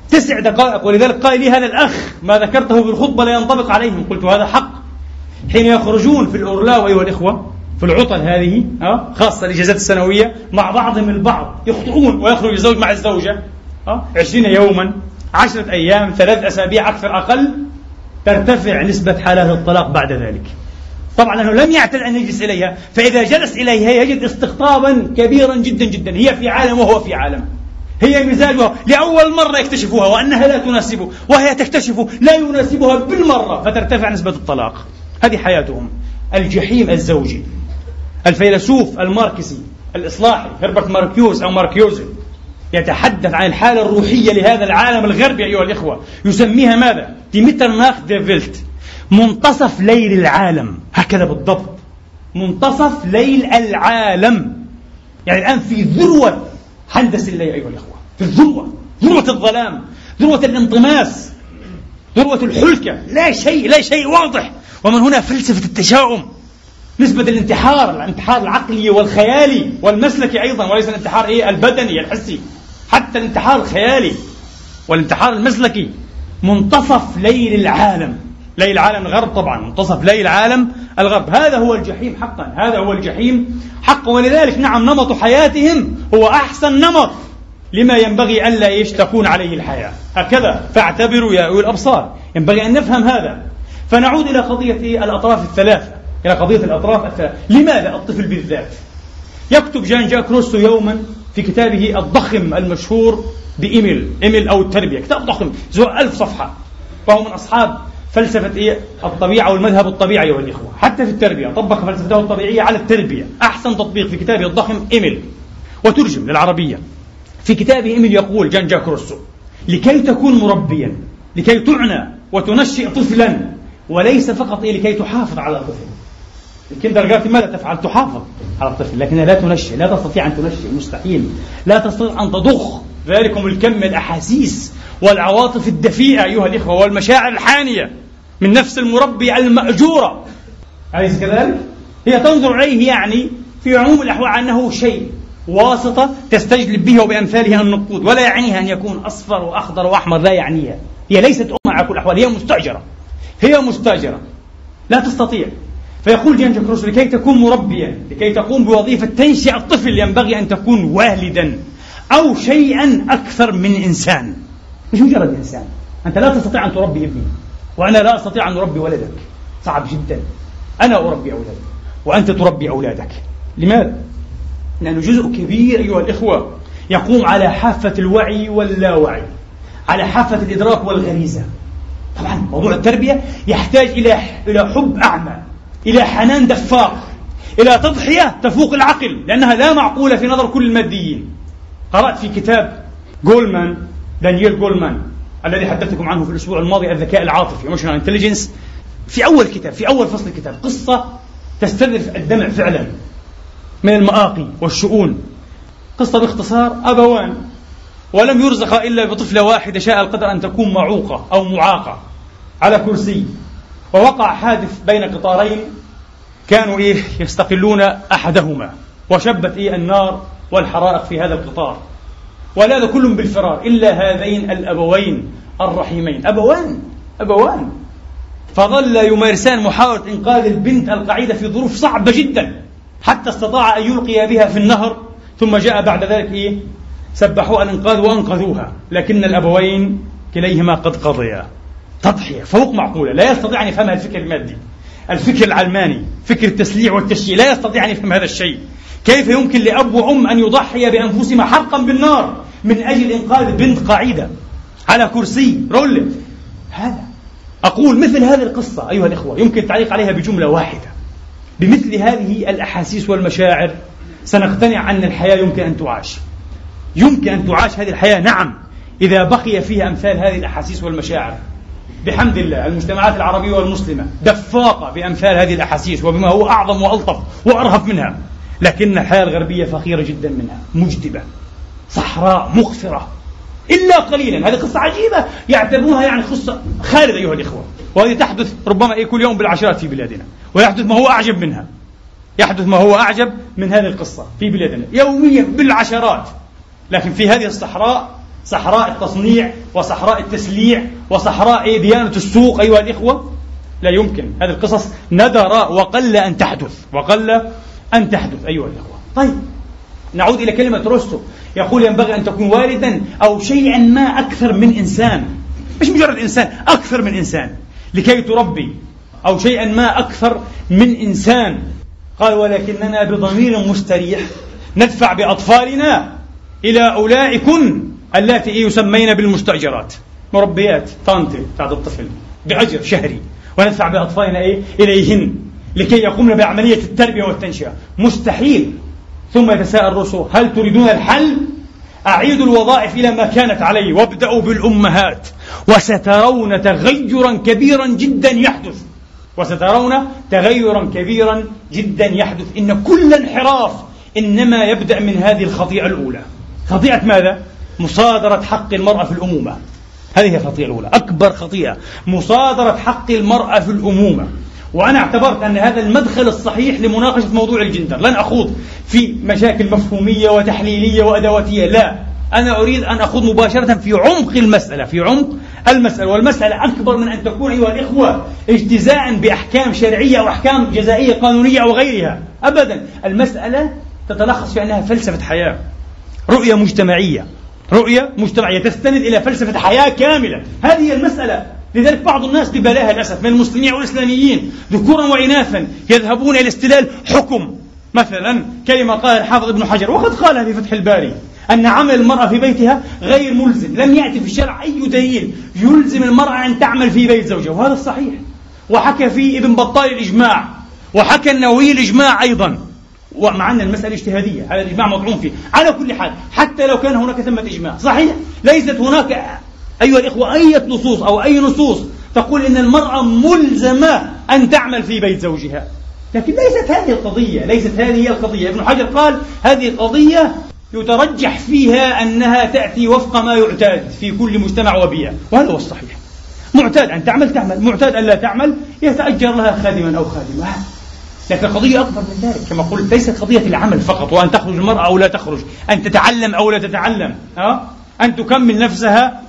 تسع دقائق. ولذلك قال لي هذا الأخ ما ذكرته بالخطبة لا ينطبق عليهم قلت هذا حق. حين يخرجون في الأورلاو أيها الإخوة في العطل هذه خاصة الإجازات السنوية مع بعضهم البعض يخطئون ويخرج الزوج مع الزوجة عشرين يوما عشرة أيام ثلاث أسابيع أكثر أقل ترتفع نسبة حالات الطلاق بعد ذلك. طبعا لأنه لم يعتد أن يجلس إليها فإذا جلس إليها يجد استقطابا كبيرا جدا جدا هي في عالم وهو في عالم. هي مزاجها لأول مرة يكتشفها وأنها لا تناسبه وهي تكتشف لا يناسبها بالمرة فترتفع نسبة الطلاق. هذه حياتهم. الجحيم الزوجي. الفيلسوف الماركسي. الإصلاحي. هربرت ماركيوز أو ماركيوزي. يتحدث عن الحالة الروحية لهذا العالم الغربي أيها الإخوة. يسميها ماذا؟ die Mitternacht der Welt. منتصف ليل العالم. هكذا بالضبط. منتصف ليل العالم. يعني الآن في ذروة حندس الليل أيها الإخوة. في الذروة ذروة الظلام. ذروة الانطماس. ذروة الحلكة. لا شيء لا شيء واضح. ومن هنا فلسفة التشاؤم. نسبة الانتحار الانتحار العقلي والخيالي والمسلكي أيضا وليس الانتحار إيه البدني الحسي. حتى الانتحار الخيالي والانتحار المسلكي. منتصف ليل العالم. ليل العالم الغرب طبعا منتصف ليل العالم الغرب. هذا هو الجحيم حقا هذا هو الجحيم حقا. ولذلك نعم نمط حياتهم هو أحسن نمط لما ينبغي ألا إيش تكون عليه الحياة. هكذا فاعتبروا يا أولي الأبصار. ينبغي أن نفهم هذا. فنعود إلى قضية الأطراف الثلاثة. إلى قضية الأطراف الثلاثة. لماذا الطفل بالذات؟ يكتب جان جاك روسو يوما في كتابه الضخم المشهور بإيميل. إيميل أو التربية. كتاب ضخم زو ألف صفحة. وهو من أصحاب فلسفة إيه؟ الطبيعة والمذهب الطبيعي أيها الإخوة. حتى في التربية طبق فلسفته الطبيعية على التربية. أحسن تطبيق في كتابه الضخم إيميل. وترجم للعربية. في كتابه إيميل يقول جان جاك روسو لكي تكون مربيا لكي تعنى وتنشئ طفلا وليس فقط إيه؟ لكي تحافظ على طفل. الكندر ماذا تفعل؟ تحافظ على الطفل لكنها لا تنشئ لا تستطيع أن تنشئ مستحيل. لا تستطيع أن تضخ. ذلكم الكم الأحاسيس والعواطف الدفيئة أيها الإخوة والمشاعر الحانية. من نفس المربي المأجورة. أليس كذلك؟ هي تنظر إليه يعني في عموم الأحوال أنه شيء واسطة تستجلب به وبأمثاله النقود ولا يعنيها أن يكون أصفر وأخضر وأحمر لا يعنيها. هي ليست أمة على كل الأحوال هي مستأجرة. هي مستأجرة. لا تستطيع. فيقول جان جاك روسو لكي تكون مربيا لكي تقوم بوظيفة تنشئ الطفل ينبغي أن تكون والدا أو شيئا أكثر من إنسان. مش مجرد إنسان. أنت لا تستطيع أن تربي ابني. وأنا لا أستطيع أن أربي ولدك. صعب جدا. أنا أربي أولادي وأنت تربي أولادك. لماذا؟ لأنه جزء كبير أيها الإخوة يقوم على حافة الوعي واللاوعي على حافة الإدراك والغريزة. طبعا موضوع التربية يحتاج إلى إلى حب أعمى إلى حنان دفاق إلى تضحية تفوق العقل لأنها لا معقولة في نظر كل الماديين. قرأت في كتاب جولمان دانييل جولمان الذي حدثتكم عنه في الأسبوع الماضي الذكاء العاطفي emotional intelligence. في أول كتاب في أول فصل الكتاب قصة تستذرف الدمع فعلا من المآقي والشؤون. قصة باختصار أبوان. ولم يرزق إلا بطفلة واحدة شاء القدر أن تكون معوقة أو معاقة على كرسي. ووقع حادث بين قطارين كانوا إيه يستقلون أحدهما. وشبت إيه النار والحرائق في هذا القطار. ولاذ كل بالفرار إلا هذين الأبوين الرحيمين. أبوان أبوان. فظل يمارسان محاولة إنقاذ البنت القعيدة في ظروف صعبة جدا حتى استطاع أن يلقي بها في النهر. ثم جاء بعد ذلك إيه؟ سبحوا الإنقاذ وأنقذوها. لكن الأبوين كليهما قد قضيا. تضحية فوق معقولة. لا يستطيع أن يفهمها الفكر المادي. الفكر العلماني فكر التسليع والتشييع لا يستطيع أن يفهم هذا الشيء. كيف يمكن لأب وأم أن يضحي بأنفسهما حرقا بالنار من أجل إنقاذ بنت قاعدة على كرسي رول؟ هذا. أقول مثل هذه القصة أيها الإخوة يمكن التعليق عليها بجملة واحدة. بمثل هذه الأحاسيس والمشاعر سنقتنع أن الحياة يمكن أن تعاش. يمكن أن تعاش هذه الحياة نعم إذا بقي فيها أمثال هذه الأحاسيس والمشاعر. بحمد الله المجتمعات العربية والمسلمة دفاقة بأمثال هذه الأحاسيس وبما هو أعظم وألطف وأرهف منها. لكن الحياة الغربية فقيرة جدا منها مجدبة صحراء مغفرة إلا قليلا. هذه قصة عجيبة يعتبرونها يعني قصة خالدة أيها الإخوة. وهذه تحدث ربما إيه كل يوم بالعشرات في بلادنا. ويحدث ما هو أعجب منها. يحدث ما هو أعجب من هذه القصة في بلادنا. يوميا بالعشرات. لكن في هذه الصحراء صحراء التصنيع وصحراء التسليع وصحراء إيه ديانة السوق أيها الإخوة لا يمكن. هذه القصص ندر وقل أن تحدث. وقل أن تحدث أيها الإخوة. طيب نعود إلى كلمة روستو. يقول ينبغي أن تكون والدا أو شيئا ما أكثر من إنسان. مش مجرد إنسان أكثر من إنسان. لكي تربي أو شيئا ما أكثر من إنسان. قال ولكننا بضمير مستريح ندفع بأطفالنا إلى أولئكن اللاتي يسمين بالمستأجرات. مربيات طانتي بتاعت الطفل بأجر شهري. وندفع بأطفالنا إيه؟ إليهن. لكي يقومن بعملية التربية والتنشئة. مستحيل. ثم يتساءل الرسل هل تريدون الحل؟ أعيدوا الوظائف إلى ما كانت عليه وابدأوا بالأمهات. وسترون تغيرا كبيرا جدا يحدث. وسترون تغيرا كبيرا جدا يحدث. إن كل انحراف إنما يبدأ من هذه الخطيئة الأولى. خطيئة ماذا؟ مصادرة حق المرأة في الأمومة. هذه هي الخطيئة الأولى. أكبر خطيئة. مصادرة حق المرأة في الأمومة. وأنا اعتبرت أن هذا المدخل الصحيح لمناقشة موضوع الجندر. لن أخوض في مشاكل مفهومية وتحليلية وأدواتية. لا. أنا أريد أن أخوض مباشرة في عمق المسألة في عمق المسألة. والمسألة أكبر من أن تكون أيها الإخوة اجتزاء بأحكام شرعية أو أحكام جزائية قانونية أو غيرها. أبدا. المسألة تتلخص في أنها فلسفة حياة رؤية مجتمعية. رؤية مجتمعية تستند إلى فلسفة حياة كاملة. هذه المسألة. لذلك بعض الناس ببلاها للأسف من المسلمين والإسلاميين ذكورا وإناثا يذهبون إلى استلال حكم. مثلا كلمة قال الحافظ ابن حجر وقد قالها في فتح الباري أن عمل المرأة في بيتها غير ملزم لم يأتي في الشرع أي دليل يلزم المرأة أن تعمل في بيت زوجها وهذا الصحيح وحكى فيه ابن بطال الإجماع وحكى النووي الإجماع أيضا. ومع أن المسألة اجتهادية هذا الإجماع مطعون فيه. على كل حال حتى لو كان هناك ثمة إجماع صحيح؟ ليست هناك أيها الإخوة أي نصوص أو أي نصوص تقول إن المرأة ملزمة أن تعمل في بيت زوجها. لكن ليست هذه القضية ليست هذه هي القضية. ابن حجر قال هذه القضية يترجح فيها أنها تأتي وفق ما يعتاد في كل مجتمع وبيئة وهذا هو الصحيح. معتاد أن تعمل تعمل. معتاد أن لا تعمل يتأجر لها خادما أو خادمة. لكن القضية أكبر من ذلك. كما قلت ليست قضية العمل فقط وأن تخرج المرأة أو لا تخرج. أن تتعلم أو لا تتعلم. أه؟ أن تكمل نفسها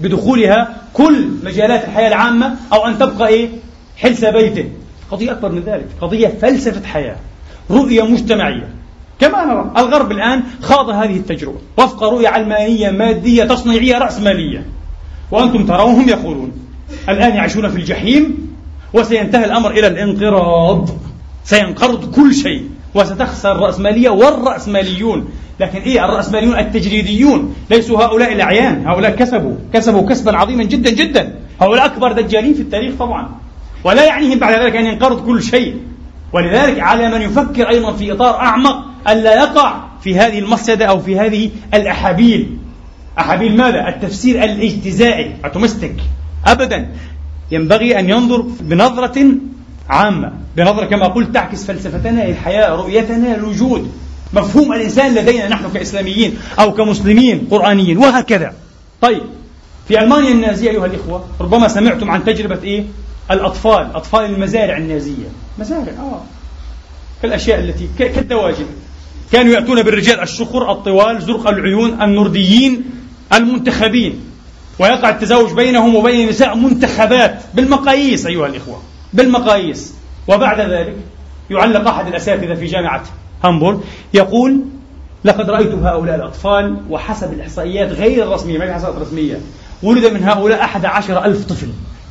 بدخولها كل مجالات الحياة العامة أو أن تبقى إيه؟ حلس بيته. قضية أكبر من ذلك. قضية فلسفة حياة. رؤية مجتمعية. كما نرى الغرب الآن خاض هذه التجربة. وفق رؤية علمانية مادية تصنيعية رأسمالية. وأنتم ترونهم يقولون الآن يعيشون في الجحيم وسينتهي الأمر إلى الانقراض. سينقرض كل شيء. وستخسر الرأسمالية والرأسماليون. لكن إيه الرأسماليون التجريديون؟ ليسوا هؤلاء الأعيان. هؤلاء كسبوا. كسبوا كسبا عظيما جدا جدا. هؤلاء أكبر دجالين في التاريخ طبعا. ولا يعنيهم بعد ذلك أن ينقرض كل شيء. ولذلك على من يفكر أيضا في إطار أعمق ألا يقع في هذه المصيدة أو في هذه الأحابيل. أحابيل ماذا؟ التفسير الاجتزائي. أتومستيك أبدا. ينبغي أن ينظر بنظرة عامة بنظرة كما قلت تعكس فلسفتنا للحياة رؤيتنا للوجود مفهوم الإنسان لدينا نحن كإسلاميين أو كمسلمين قرآنيين وهكذا. طيب في ألمانيا النازية أيها الإخوة ربما سمعتم عن تجربة إيه؟ الأطفال أطفال المزارع النازية. مزارع آه. كالأشياء التي كالدواجن. كانوا يأتون بالرجال الشخر الطوال زرق العيون النرديين المنتخبين. ويقع التزاوج بينهم وبين نساء منتخبات بالمقاييس أيها الإخوة. بالمقاييس. وبعد ذلك يعلق أحد الأساتذة في جامعة هامبورغ يقول لقد رأيت هؤلاء الأطفال وحسب الإحصائيات غير الرسمية. ما هي إحصائيات رسمية ولد من هؤلاء أحد عشر ألف طفل.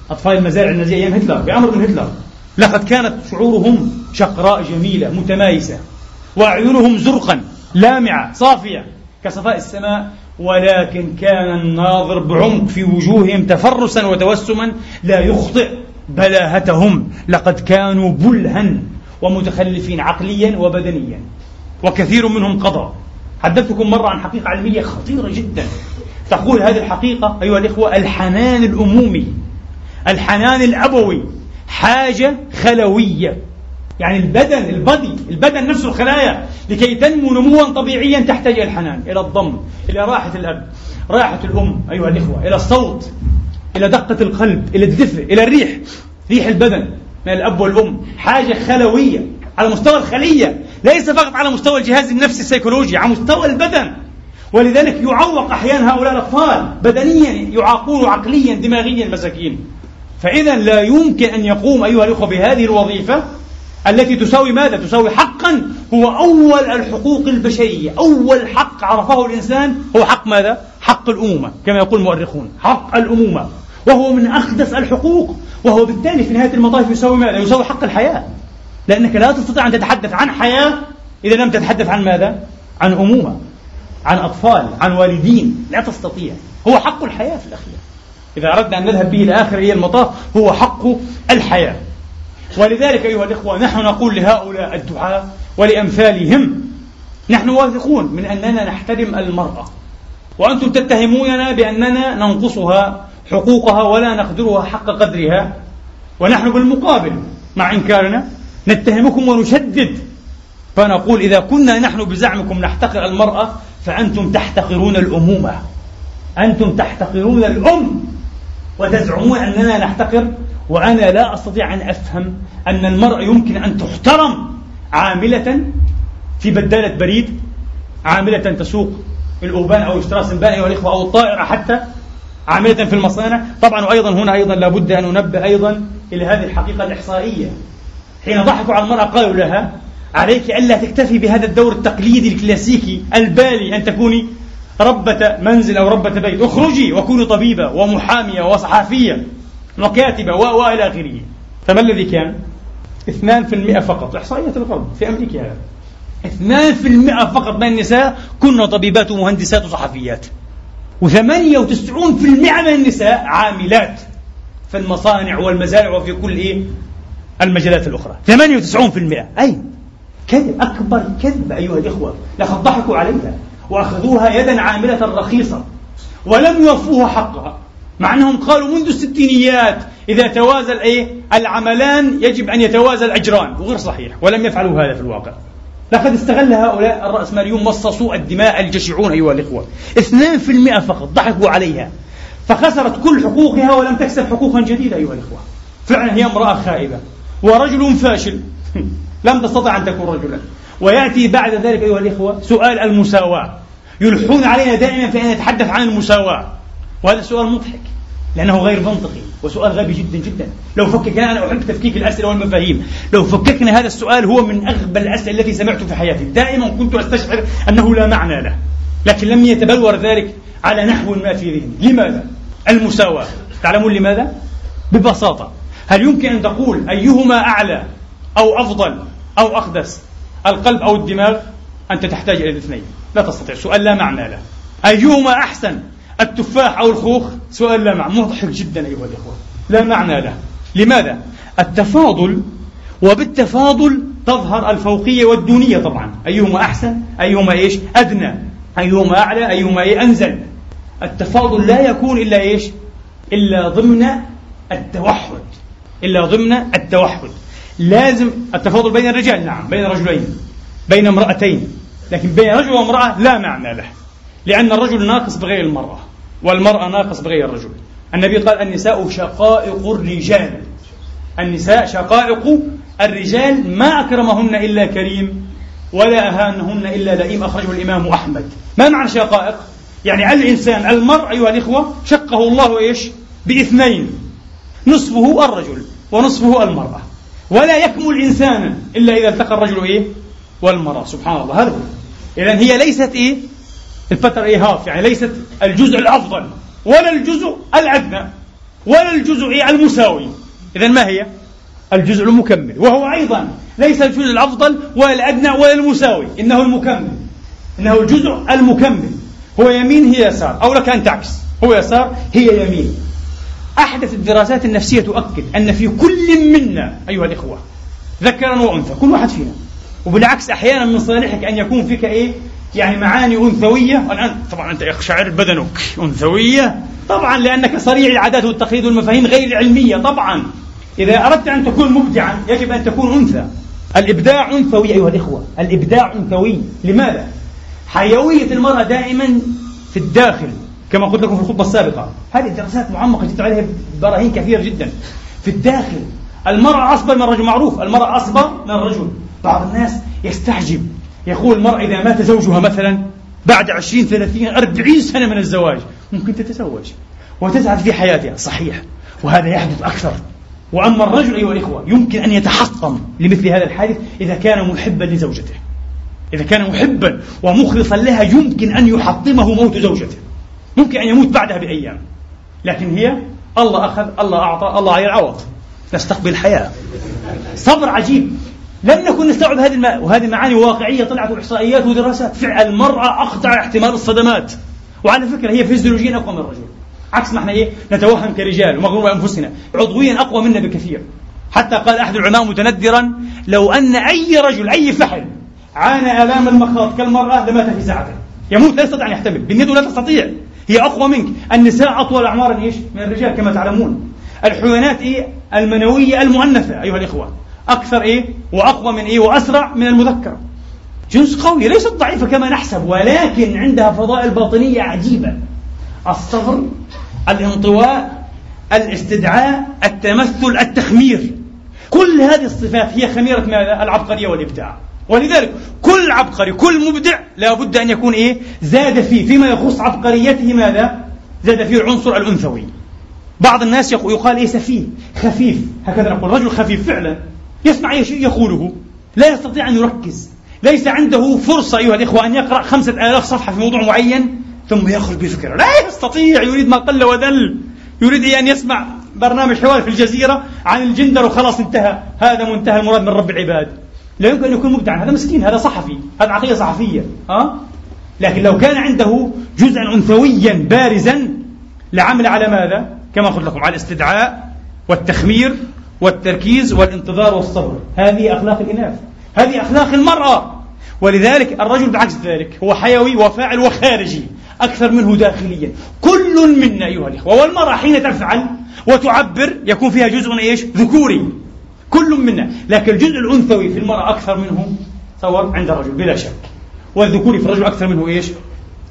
أطفال المزارع النازية أيام هتلر بأمر من هتلر. لقد كانت شعورهم شقراء جميلة متمايسة وأعينهم زرقا لامعة صافية كصفاء السماء ولكن كان الناظر بعمق في وجوههم تفرسا وتوسما لا يخطئ بلاهتهم. لقد كانوا بلها ومتخلفين عقليا وبدنيا. وكثير منهم قضى. حدثتكم مرة عن حقيقة علمية خطيرة جدا. تقول هذه الحقيقة أيها الإخوة الحنان الأمومي الحنان الأبوي حاجة خلوية. يعني البدن البدي البدن نفسه الخلايا. لكي تنمو نموا طبيعيا تحتاج إلى الحنان إلى الضم إلى راحة الأب راحة الأم أيها الإخوة إلى الصوت. إلى دقة القلب إلى الدفء إلى الريح ريح البدن من الأب والأم حاجة خلوية على مستوى الخلية ليس فقط على مستوى الجهاز النفسي السيكولوجي على مستوى البدن ولذلك يعوق أحيانا هؤلاء الأطفال بدنيا يعاقون عقليا دماغيا مساكين فإذا لا يمكن أن يقوم أيها الأخوة بهذه الوظيفة التي تساوي ماذا؟ تساوي حقا هو أول الحقوق البشرية أول حق عرفه الإنسان هو حق ماذا؟ حق الأمومة كما يقول المؤرخون حق الأمومة وهو من أقدس الحقوق وهو بالتالي في نهاية المطاف يساوي ماذا؟ يساوي حق الحياة. لأنك لا تستطيع أن تتحدث عن حياة إذا لم تتحدث عن ماذا؟ عن أمومة عن أطفال عن والدين. لا تستطيع. هو حق الحياة في الأخير. إذا أردنا أن نذهب به إلى آخر هي المطاف هو حق الحياة. ولذلك أيها الإخوة نحن نقول لهؤلاء الدعاة ولأمثالهم نحن واثقون من أننا نحترم المرأة. وأنتم تتهموننا بأننا ننقصها حقوقها ولا نقدرها حق قدرها ونحن بالمقابل. مع إنكارنا نتهمكم ونشدد. فنقول إذا كنا نحن بزعمكم نحتقر المرأة فأنتم تحتقرون الأمومة. أنتم تحتقرون الأم وتزعمون أننا نحتقر. وأنا لا أستطيع أن أفهم أن المرأة يمكن أن تحترم عاملة في بدالة بريد عاملة تسوق. الأوبان أو اشتراء سنبان أيها الإخوة أو الطائرة حتى عاملة في المصانع. طبعا وأيضا هنا أيضا لابد أن ننبه أيضا إلى هذه الحقيقة الإحصائية. حين ضحكوا على المرأة قالوا لها عليك ألا تكتفي بهذا الدور التقليدي الكلاسيكي البالي أن تكوني ربة منزل أو ربة بيت. اخرجي وكوني طبيبة ومحامية وصحافية وكاتبة وإلى آخره. فما الذي كان؟ 2% فقط. إحصائيات الغرب في أمريكا. هذا 2% فقط من النساء كن طبيبات ومهندسات وصحفيات. و98% من النساء عاملات في المصانع والمزارع وفي كل إيه؟ المجالات الأخرى. 98% أي كذب أكبر كذب أيها الإخوة. لقد ضحكوا عليها وأخذوها يدا عاملة رخيصة ولم يوفوها حقها مع أنهم قالوا منذ الستينيات إذا توازى الإيه؟ العملان يجب أن يتوازى الأجران وغير صحيح ولم يفعلوا هذا في الواقع. لقد استغل هؤلاء الرأسماليون مصصوا الدماء الجشعون أيها الإخوة. 2% فقط ضحكوا عليها. فخسرت كل حقوقها ولم تكسب حقوقا جديدة أيها الإخوة. فعلا هي امرأة خائبة ورجل فاشل. لم تستطع أن تكون رجلا. ويأتي بعد ذلك أيها الإخوة سؤال المساواة. يلحون علينا دائما في أن نتحدث عن المساواة. وهذا سؤال مضحك. لأنه غير منطقي. وسؤال غبي جدا جدا. لو فككنا أنا أحب تفكيك الأسئلة والمفاهيم. لو فككنا هذا السؤال هو من أغبى الأسئلة التي سمعت في حياتي. دائما كنت أستشعر أنه لا معنى له. لكن لم يتبلور ذلك على نحو ما في ذهني. لماذا؟ المساواة. تعلمون لماذا؟ ببساطة. هل يمكن أن تقول أيهما أعلى أو أفضل أو أقدس؟ القلب أو الدماغ؟ أنت تحتاج إلى الاثنين. لا تستطيع. سؤال لا معنى له. أيهما أحسن؟ التفاح أو الخوخ سؤال لا معنى مضحك جدا أيها الإخوة. لا معنى له. لماذا؟ التفاضل وبالتفاضل تظهر الفوقية والدونية طبعا. أيهما أحسن؟ أيهما إيش؟ أدنى. أيهما أعلى؟ أيهما إيه؟ أنزل. التفاضل لا يكون إلا إيش؟ إلا ضمن التوحد. إلا ضمن التوحد. لازم التفاضل بين الرجال نعم بين رجلين بين امرأتين. لكن بين رجل وامرأة لا معنى له. لأن الرجل ناقص بغير المرأة. والمرأة ناقص بغير الرجل. النبي قال النساء شقائق الرجال. النساء شقائق الرجال ما أكرمهن إلا كريم ولا أهانهن إلا لئيم. أخرجه الإمام أحمد. ما معنى شقائق؟ يعني الإنسان المرء أيها الإخوة شقه الله إيش؟ بإثنين. نصفه الرجل ونصفه المرأة. ولا يكمل إنسانا إلا إذا التقى الرجل إيه؟ والمرأة. سبحان الله. هذا هو إذا هي ليست إيه؟ الفترة إيه هاف يعني ليست الجزء الأفضل ولا الجزء الأدنى ولا الجزء المساوي. إذا ما هي؟ الجزء المكمل. وهو أيضا ليس الجزء الأفضل ولا الأدنى ولا المساوي إنه المكمل إنه الجزء المكمل. هو يمين هي يسار. أو لك أن تعكس. هو يسار هي يمين. أحدث الدراسات النفسية تؤكد أن في كل منا أيها الإخوة ذكرا وأنثى كل واحد فينا. وبالعكس أحيانا من صالحك أن يكون فيك إيه؟ يعني معاني أنثوية. والآن طبعا أنت يقشعر بدنك أنثوية. طبعا لأنك صريع العادات والتقليد والمفاهيم غير العلمية طبعا. إذا أردت أن تكون مبدعا يجب أن تكون أنثى. الإبداع أنثوي أيها الإخوة. الإبداع أنثوي. لماذا؟ حيوية المرأة دائما في الداخل كما قلت لكم في الخطبة السابقة. هذه دراسات معمقة جدا عليها براهين كثيرة جدا. في الداخل المرأة أصبر من الرجل معروف المرأة أصبر من الرجل. بعض الناس يستعجب. يقول المرأة إذا مات زوجها مثلا بعد عشرين ثلاثين أربعين سنة من الزواج ممكن تتزوج وتسعد في حياتها. صحيح. وهذا يحدث أكثر. وأما الرجل أيها الإخوة يمكن أن يتحطم لمثل هذا الحادث إذا كان محبا لزوجته. إذا كان محبا ومخلصا لها يمكن أن يحطمه موت زوجته. ممكن أن يموت بعدها بأيام. لكن هي الله أخذ الله أعطى الله عليه العوض نستقبل الحياة صبر عجيب. لم نكن نستوعب هذه الم... وهذه معاني واقعية طلعت إحصائيات ودراسات فعل المرأة أخضع احتمال الصدمات. وعلى فكرة هي فيزيولوجيا أقوى من الرجل. عكس ما إحنا إيه نتوهم كرجال ومغرور بأنفسنا. عضويا أقوى منا بكثير. حتى قال أحد العلماء متندرا لو أن أي رجل أي فحل عانى آلام المخاض كالمرأة لمات في ساعته. يموت لا يستطيع أن يحتمل. باليد لا تستطيع. هي أقوى منك. النساء أطول اعمارا إيش؟ من الرجال كما تعلمون. الحيوانات إيه؟ المنوية المؤنثة أيها الإخوة. أكثر إيه؟ وأقوى من إيه؟ وأسرع من المذكر. جنس قوي ليست ضعيفة كما نحسب ولكن عندها فضائل باطنية عجيبة. الصبر الانطواء الاستدعاء التمثل التخمير. كل هذه الصفات هي خميرة ماذا؟ العبقرية والإبداع. ولذلك كل عبقري كل مبدع لا بد أن يكون إيه؟ زاد فيه. فيما يخص عبقريته ماذا؟ زاد فيه العنصر الأنثوي. بعض الناس يقال إيه؟ سفيه خفيف. هكذا نقول رجل خفيف فعلا. يسمع شيء يقوله. لا يستطيع أن يركز. ليس عنده فرصة أيها الإخوة أن يقرأ خمسة آلاف صفحة في موضوع معين ثم يخرج بفكرة. لا يستطيع. يريد ما قل وذل يريد أن يسمع برنامج حوار في الجزيرة عن الجندر وخلاص انتهى. هذا منتهى المراد من رب العباد. لا يمكن أن يكون مبدعا. هذا مسكين. هذا صحفي. هذا عقلية صحفية. ها؟ لكن لو كان عنده جزءا أنثويا بارزا لعمل على ماذا؟ كما قلت لكم على الاستدعاء والتخمير والتركيز والانتظار والصبر. هذه أخلاق الإناث. هذه أخلاق المرأة. ولذلك الرجل بعكس ذلك هو حيوي وفاعل وخارجي أكثر منه داخليا. كل منا أيها الإخوة والمرأة حين تفعل وتعبر يكون فيها جزء إيش؟ ذكوري. كل منا. لكن الجزء الأنثوي في المرأة أكثر منه تصور عند الرجل بلا شك. والذكوري في الرجل أكثر منه إيش؟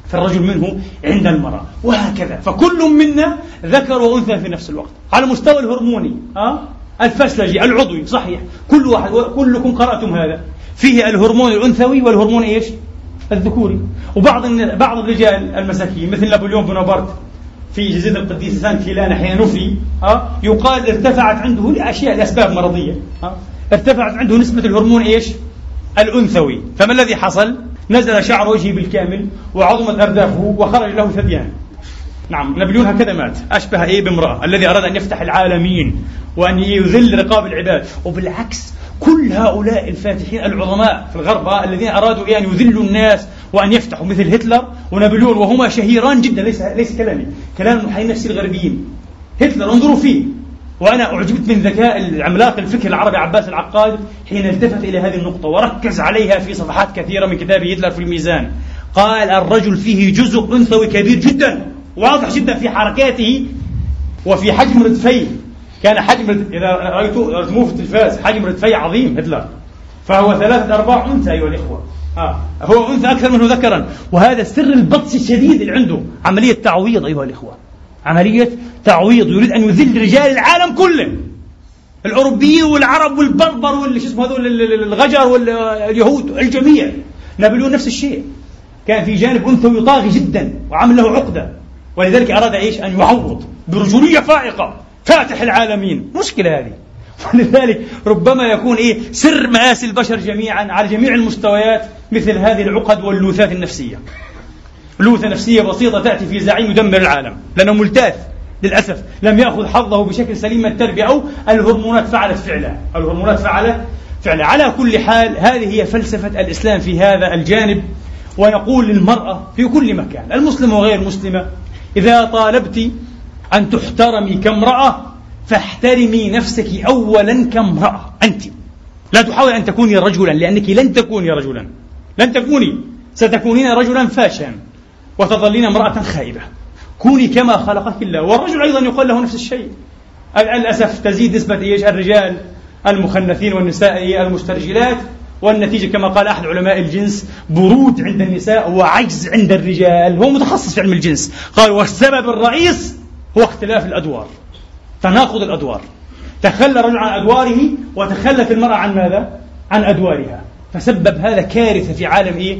في الرجل منه عند المرأة. وهكذا. فكل منا ذكر وأنثى في نفس الوقت. على المستوى الهرموني. أه؟ الفسلجي العضوي صحيح. كل واحد كلكم قرأتم هذا. فيه الهرمون الأنثوي والهرمون إيش؟ الذكوري. وبعض بعض الرجال المساكين مثل نابليون بونابرت في جزيرة القديس سان كيلان حين نفي ها يقال ارتفعت عنده لأشياء لأسباب مرضية ها. ارتفعت عنده نسبة الهرمون إيش؟ الأنثوي. فما الذي حصل؟ نزل شعر وجهه بالكامل وعظمت أردافه وخرج له ثديان. نعم. نابليون هكذا مات. أشبه إيه بامرأة الذي أراد أن يفتح العالمين وأن يذل رقاب العباد. وبالعكس كل هؤلاء الفاتحين العظماء في الغرب الذين أرادوا أن يذلوا الناس وأن يفتحوا مثل هتلر ونابليون وهما شهيران جدا. ليس ليس كلامي. كلام المحللين النفسي الغربيين. هتلر انظروا فيه. وأنا أعجبت من ذكاء العملاق الفكر العربي عباس العقاد حين التفت إلى هذه النقطة وركز عليها في صفحات كثيرة من كتابه هتلر في الميزان. قال الرجل فيه جزء أنثوي كبير جدا. واضح جدا في حركاته وفي حجم ردفيه. كان حجم إذا رأيتوا رسموه في التلفاز حجم ردفيه عظيم هتلر. فهو ثلاثة أرباع أنثى أيها الإخوة. آه. هو أنثى أكثر منه ذكرا. وهذا سر البطش الشديد اللي عنده. عملية تعويض أيها الإخوة. عملية تعويض يريد أن يذل رجال العالم كله. الأوروبيين والعرب والبربر واللي شو اسمه هذول الغجر واليهود الجميع. نابليون نفس الشيء. كان في جانب أنثوي طاغي جدا وعمل له عقدة. ولذلك أراد إيش؟ أن يعوض برجولية فائقة فاتح العالمين. مشكلة هذه. ولذلك ربما يكون إيه؟ سر مآسي البشر جميعا على جميع المستويات مثل هذه العقد واللوثات النفسية. لوثة نفسية بسيطة تأتي في زعيم يدمر العالم. لأنه ملتاث للأسف. لم يأخذ حظه بشكل سليم من التربية أو الهرمونات فعلت فعلا الهرمونات فعلت فعلا على كل حال هذه هي فلسفة الإسلام في هذا الجانب. ونقول للمرأة في كل مكان المسلمة وغير المسلمة إذا طالبت أن تحترمي كامرأة فاحترمي نفسك أولا كامرأة أنت. لا تحاولي أن تكوني رجلا لأنك لن تكوني رجلا. لن تكوني. ستكونين رجلا فاشا. وتظلين امرأة خائبة. كوني كما خلقك الله. والرجل أيضا يقال له نفس الشيء. للأسف تزيد نسبة الرجال المخنثين والنساء المسترجلات. والنتيجة كما قال أحد علماء الجنس برود عند النساء وعجز عند الرجال هو متخصص في علم الجنس. قال والسبب الرئيس؟ هو اختلاف الأدوار تناقض الأدوار. تخلى الرجل عن أدواره وتخلت المرأة عن ماذا؟ عن أدوارها. فسبب هذا كارثة في عالم إيه؟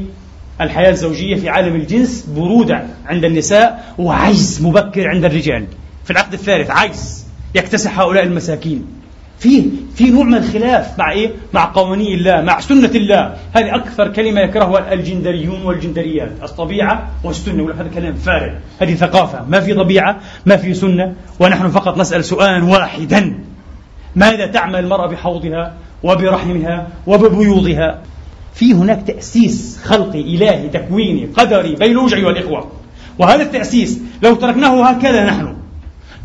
الحياة الزوجية في عالم الجنس برودة عند النساء وعجز مبكر عند الرجال. في العقد الثالث عجز يكتسح هؤلاء المساكين. في في نوع من الخلاف مع إيه؟ مع قوانين الله، مع سنة الله، هذه أكثر كلمة يكرهها الجندريون والجندريات، الطبيعة والسنة، ولا هذا كلام فارغ، هذه ثقافة، ما في طبيعة، ما في سنة، ونحن فقط نسأل سؤالا واحدا. ماذا تعمل المرأة بحوضها وبرحمها وببيوضها؟ في هناك تأسيس خلقي إلهي تكويني قدري بيولوجي أيها الإخوة وهذا التأسيس لو تركناه هكذا نحن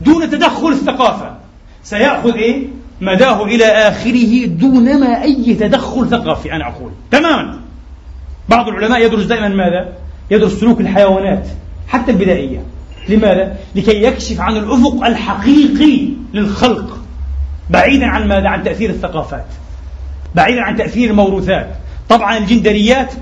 دون تدخل الثقافة سيأخذ إيه؟ مداه إلى آخره دون ما أي تدخل ثقافي أنا أقول تماما بعض العلماء يدرس دائما ماذا؟ يدرس سلوك الحيوانات حتى البدائية لماذا؟ لكي يكشف عن الأفق الحقيقي للخلق بعيدا عن ماذا؟ عن تأثير الثقافات بعيدا عن تأثير الموروثات طبعا الجندريات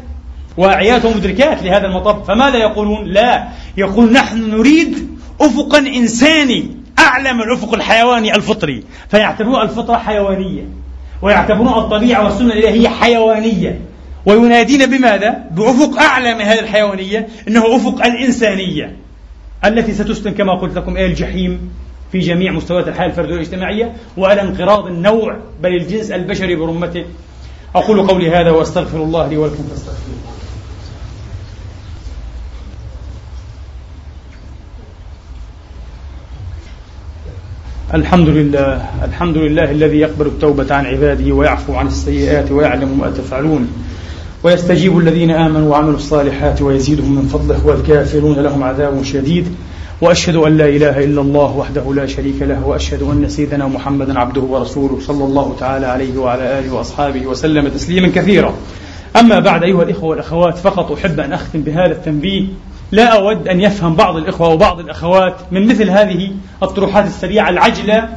واعيات ومدركات لهذا المطب فماذا يقولون لا يقول نحن نريد أفقا إنساني أعلى من الأفق الحيواني الفطري فيعتبرون الفطرة حيوانية ويعتبرون الطبيعة والسنة الإلهية حيوانية. وينادين بماذا؟ بأفق أعلى من هذه الحيوانية إنه أفق الإنسانية التي ستسكن كما قلت لكم إلى الجحيم في جميع مستويات الحياة الفردية والاجتماعية وعلى انقراض النوع بل الجنس البشري برمته. أقول قولي هذا وأستغفر الله لي ولكم. فاستغفروه الحمد لله الحمد لله الذي يقبل التوبة عن عباده ويعفو عن السيئات ويعلم ما تفعلون ويستجيب الذين آمنوا وعملوا الصالحات ويزيدهم من فضله والكافرون لهم عذاب شديد وأشهد أن لا إله إلا الله وحده لا شريك له وأشهد أن سيدنا محمدا عبده ورسوله صلى الله تعالى عليه وعلى آله وأصحابه وسلم تسليما كثيرا. أما بعد أيها الإخوة والأخوات فقط أحب أن أختم بهذا التنبيه لا أود أن يفهم بعض الإخوة وبعض الأخوات من مثل هذه الطروحات السريعة العجلة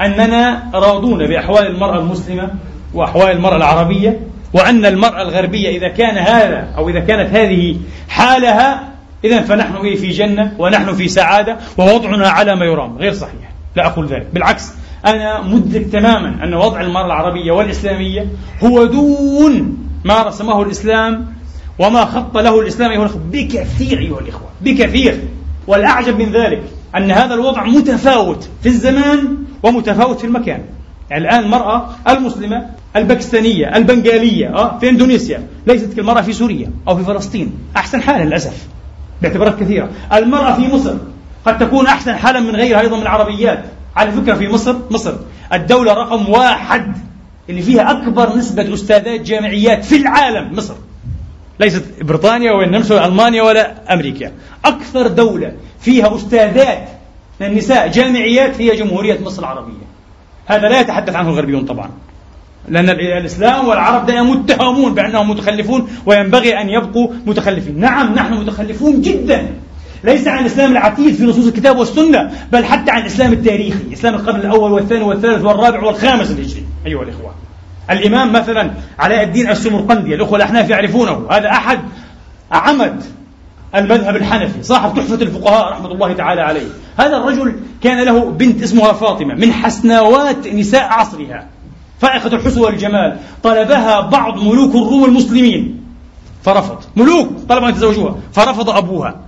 أننا راضون بأحوال المرأة المسلمة وأحوال المرأة العربية وأن المرأة الغربية إذا كان هذا أو إذا كانت هذه حالها إذا فنحن إيه في جنة ونحن في سعادة ووضعنا على ما يرام غير صحيح لا أقول ذلك بالعكس أنا مدرك تماما أن وضع المرأة العربية والإسلامية هو دون ما رسمه الإسلام وما خط له الإسلام أيها الأخوة. بكثير أيها الإخوة. بكثير. والأعجب من ذلك أن هذا الوضع متفاوت في الزمان ومتفاوت في المكان. يعني الآن المرأة المسلمة الباكستانية البنغالية آه في إندونيسيا ليست كالمرأة في سوريا أو في فلسطين. أحسن حالا للأسف باعتبارات كثيرة. المرأة في مصر قد تكون أحسن حالا من غيرها أيضا من العربيات. على فكرة في مصر مصر الدولة رقم واحد اللي فيها أكبر نسبة أستاذات جامعيات في العالم مصر. ليست بريطانيا ولا النمسا ولا ألمانيا ولا أمريكا. أكثر دولة فيها أستاذات النساء جامعيات هي جمهورية مصر العربية. هذا لا يتحدث عنه الغربيون طبعا. لأن الإسلام والعرب دائما متهمون بأنهم متخلفون وينبغي أن يبقوا متخلفين. نعم نحن متخلفون جدا. ليس عن الإسلام العتيد في نصوص الكتاب والسنة بل حتى عن الإسلام التاريخي. إسلام القرن الأول والثاني والثالث والرابع والخامس الهجري أيها الإخوة. الإمام مثلا علاء الدين السمرقندي الأخوة الأحناف يعرفونه هذا أحد عمد المذهب الحنفي صاحب تحفة الفقهاء رحمة الله تعالى عليه. هذا الرجل كان له بنت اسمها فاطمة من حسناوات نساء عصرها فائقة الحسن والجمال طلبها بعض ملوك الروم المسلمين. فرفض. ملوك طلبوا أن يتزوجوها فرفض أبوها.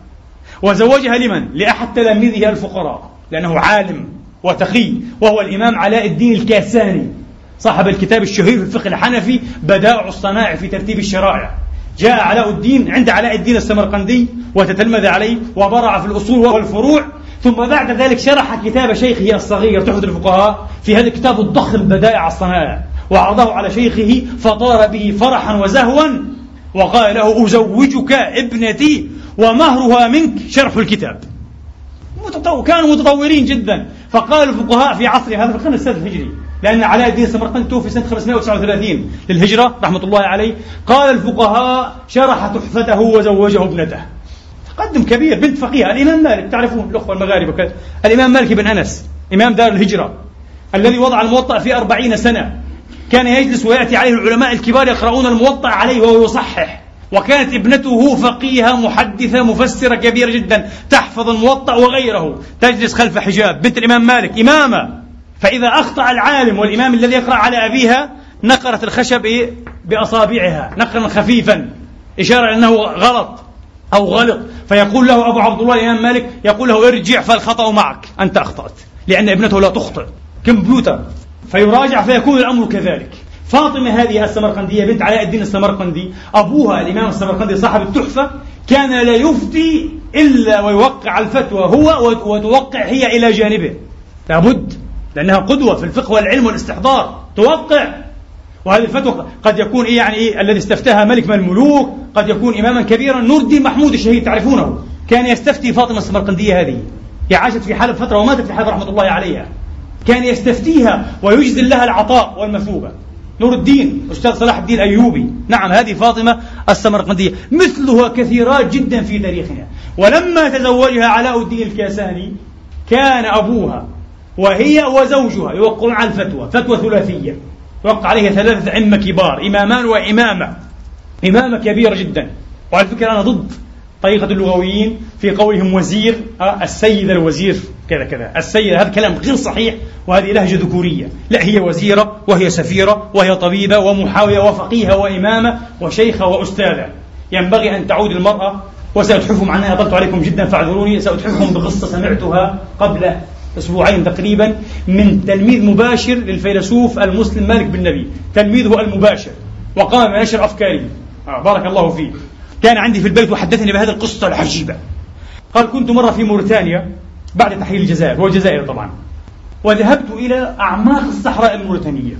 وزوجها لمن؟ لأحد تلاميذه الفقراء لأنه عالم وتقي وهو الإمام علاء الدين الكاساني. صاحب الكتاب الشهير في الفقه الحنفي بدائع الصنائع في ترتيب الشرائع. جاء علاء الدين عند علاء الدين السمرقندي وتتلمذ عليه وبرع في الأصول والفروع ثم بعد ذلك شرح كتاب شيخه الصغير تحفة الفقهاء في هذا الكتاب الضخم بدائع الصنائع وعرضه على شيخه فطار به فرحا وزهوا وقال له أزوجك ابنتي ومهرها منك. شرح الكتاب. كانوا متطورين جدا. فقال الفقهاء في عصر هذا في القرن السادس الهجري لأن علاء الدين السمرقندي توفي سنة 539 للهجرة رحمة الله عليه. قال الفقهاء شرح تحفته وزوجه ابنته. تقدم كبير بنت فقيه الإمام مالك تعرفون الأخوة المغاربة الإمام مالك بن أنس إمام دار الهجرة الذي وضع الموطأ في أربعين سنة. كان يجلس ويأتي عليه العلماء الكبار يقرؤون الموطأ عليه وهو يصحح. وكانت ابنته فقيهة محدثة مفسرة كبيرة جدا تحفظ الموطأ وغيره. تجلس خلف حجاب. بنت الإمام مالك إمامة. فإذا أخطأ العالم والإمام الذي يقرأ على أبيها نقرت الخشب إيه؟ بأصابعها نقرا خفيفا إشارة أنه غلط أو غلط. فيقول له أبو عبد الله الإمام مالك يقول له ارجع فالخطأ معك أنت أخطأت لأن ابنته لا تخطئ كمبيوتر. فيراجع فيكون الأمر كذلك. فاطمة هذه السمرقندية بنت علاء الدين السمرقندي أبوها الإمام السمرقندي صاحب التحفة كان لا يفتي إلا ويوقع الفتوى هو وتوقع هي إلى جانبه. لابد لأنها قدوة في الفقه والعلم والاستحضار. توقع. وهذه الفتوى قد يكون إيه يعني إيه الذي استفتاها ملك من الملوك قد يكون إماما كبيرا نور الدين محمود الشهيد تعرفونه؟ كان يستفتي فاطمة السمرقندية هذه. هي عاشت في حلب فترة وماتت في حلب رحمة الله عليها. كان يستفتيها ويجزل لها العطاء والمثوبة. نور الدين أستاذ صلاح الدين الأيوبي نعم هذه فاطمة السمرقندية. مثلها كثيرات جدا في تاريخنا. ولما تزوجها علاء الدين الكاساني كان أبوها وهي وزوجها يوقعون على الفتوى فتوى ثلاثية. يوقع عليها ثلاثة أئمة كبار إمامان وإمامة. إمامة كبيرة جدا. وعلى فكرة أنا ضد طريقة اللغويين في قولهم وزير آه السيد الوزير كذا كذا. السيد هذا كلام غير صحيح وهذه لهجة ذكورية. لا هي وزيرة وهي سفيرة وهي طبيبة ومحاوية وفقيهة وإمامة وشيخة وأستاذة. ينبغي أن تعود المرأة وسأتحفكم عنها أطلت عليكم جدا فاعذروني سأتحفكم بقصة سمعتها قبل أسبوعين تقريبا من تلميذ مباشر للفيلسوف المسلم مالك بن نبي. تلميذه المباشر. وقام بنشر أفكاره. آه بارك الله فيه. كان عندي في البيت وحدثني بهذه القصة العجيبة. قال كنت مرة في موريتانيا بعد تحرير الجزائر. هو الجزائر طبعا. وذهبت إلى أعماق الصحراء الموريتانية.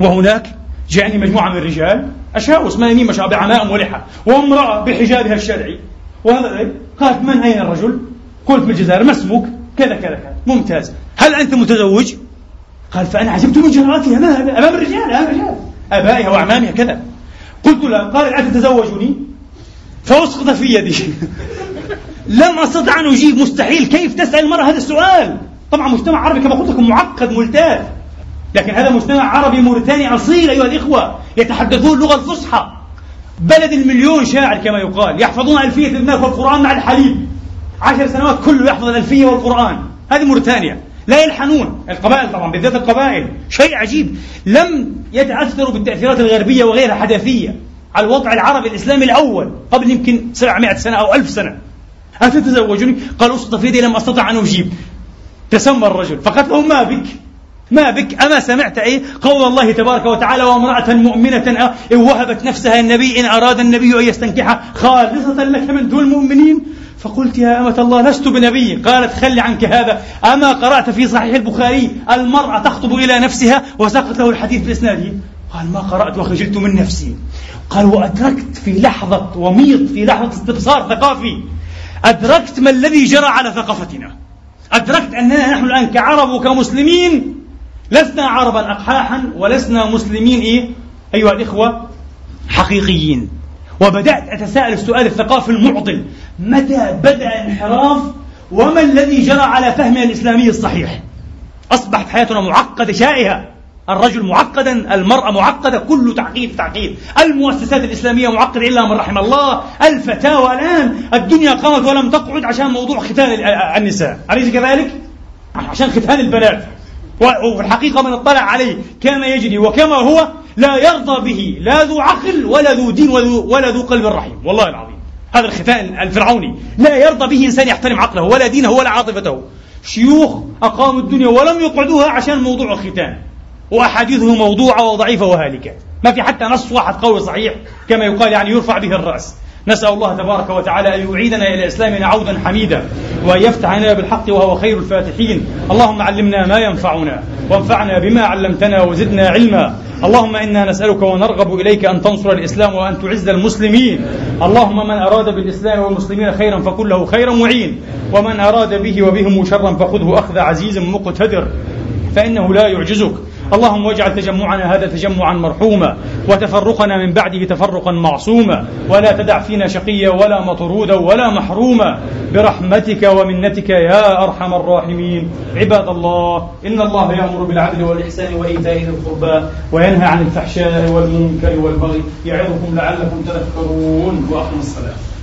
وهناك جاءني مجموعة من الرجال أشاوس ما يمين مشاء بعماء ولحى وامرأة بحجابها الشرعي. وهذا قالت من أين الرجل؟ قلت من الجزائر ما اسمك؟ كذا كذا كذا. ممتاز. هل أنت متزوج؟ قال فأنا عجبت من جرأتها أمام الرجال أمام الرجال. آبائها وأعمامها كذا. قلت لا قال الآن تتزوجني فأسقط في يدي. لم أستطع أن أجيب. مستحيل. كيف تسأل المرأة هذا السؤال؟ طبعا مجتمع عربي كما قلت لكم معقد ملتاف. لكن هذا مجتمع عربي موريتاني أصيل أيها الإخوة. يتحدثون اللغة الفصحى بلد المليون شاعر كما يقال. يحفظون ألفية ابناء والقرآن مع الحليب. عشر سنوات كله يحفظ الألفية والقرآن. هذه موريتانيا. لا يلحنون. القبائل طبعا بالذات القبائل. شيء عجيب. لم يتأثروا بالتأثيرات الغربية وغيرها حداثية على الوضع العربي الإسلامي الأول قبل يمكن 700 سنة أو ألف سنة. أتتزوجني؟ قال أسقط في يدي لم أستطع أن أجيب. تسمى الرجل. فقالت له ما بك؟ ما بك؟ أما سمعت إيه؟ قول الله تبارك وتعالى وامرأة مؤمنة إن وهبت نفسها النبي إن أراد النبي أن يستنكحها خالصة لك من دون المؤمنين. فقلت يا أمة الله لست بنبي. قالت خل عنك هذا. أما قرأت في صحيح البخاري المرأة تخطب إلى نفسها وسقط له الحديث بإسناده. قال ما قرأت وخجلت من نفسي. قال وأدركت في لحظة وميض في لحظة استبصار ثقافي. أدركت ما الذي جرى على ثقافتنا. أدركت أننا نحن الآن كعرب وكمسلمين لسنا عربا أقحاحا ولسنا مسلمين إيه؟ أيها الإخوة حقيقيين. وبدأت أتساءل السؤال الثقافي المعضل متى بدأ الانحراف؟ وما الذي جرى على فهمنا الإسلامي الصحيح؟ أصبحت حياتنا معقدة شائهة الرجل معقدا المرأة معقدة كل تعقيد تعقيد. المؤسسات الإسلامية معقدة إلا من رحم الله. الفتاوى الآن الدنيا قامت ولم تقعد عشان موضوع ختان النساء. أليس كذلك؟ عشان ختان البنات. وفي الحقيقة من اطلع عليه كما يجري وكما هو لا يرضى به لا ذو عقل ولا ذو دين ولا ذو قلب رحيم. والله العظيم. هذا الختان الفرعوني. لا يرضى به إنسان يحترم عقله ولا دينه ولا عاطفته. شيوخ أقاموا الدنيا ولم يقعدوها عشان موضوع الختان. وأحاديثه موضوعة وضعيفة وهالكة. ما في حتى نص واحد قوي صحيح كما يقال يعني يرفع به الرأس. نسأل الله تبارك وتعالى أن يعيدنا إلى إسلامنا عودا حميدا وأن يفتح علينا بالحق وهو خير الفاتحين. اللهم علمنا ما ينفعنا وانفعنا بما علمتنا وزدنا علما. اللهم إنا نسألك ونرغب إليك أن تنصر الإسلام وأن تعز المسلمين. اللهم من أراد بالإسلام والمسلمين خيرا فكن له خيرا معين. ومن أراد به وبهم شرا فخذه أخذ عزيز مقتدر. فإنه لا يعجزك. اللهم واجعل تجمعنا هذا تجمعا مرحوما وتفرقنا من بعده تفرقا معصوما ولا تدع فينا شقيا ولا مطرودا ولا محروما. برحمتك ومنتك يا أرحم الراحمين. عباد الله إن الله يأمر بالعدل والإحسان وإيتاء ذي القربى وينهى عن الفحشاء والمنكر والبغي يعظكم لعلكم تذكرون وأقم الصلاة.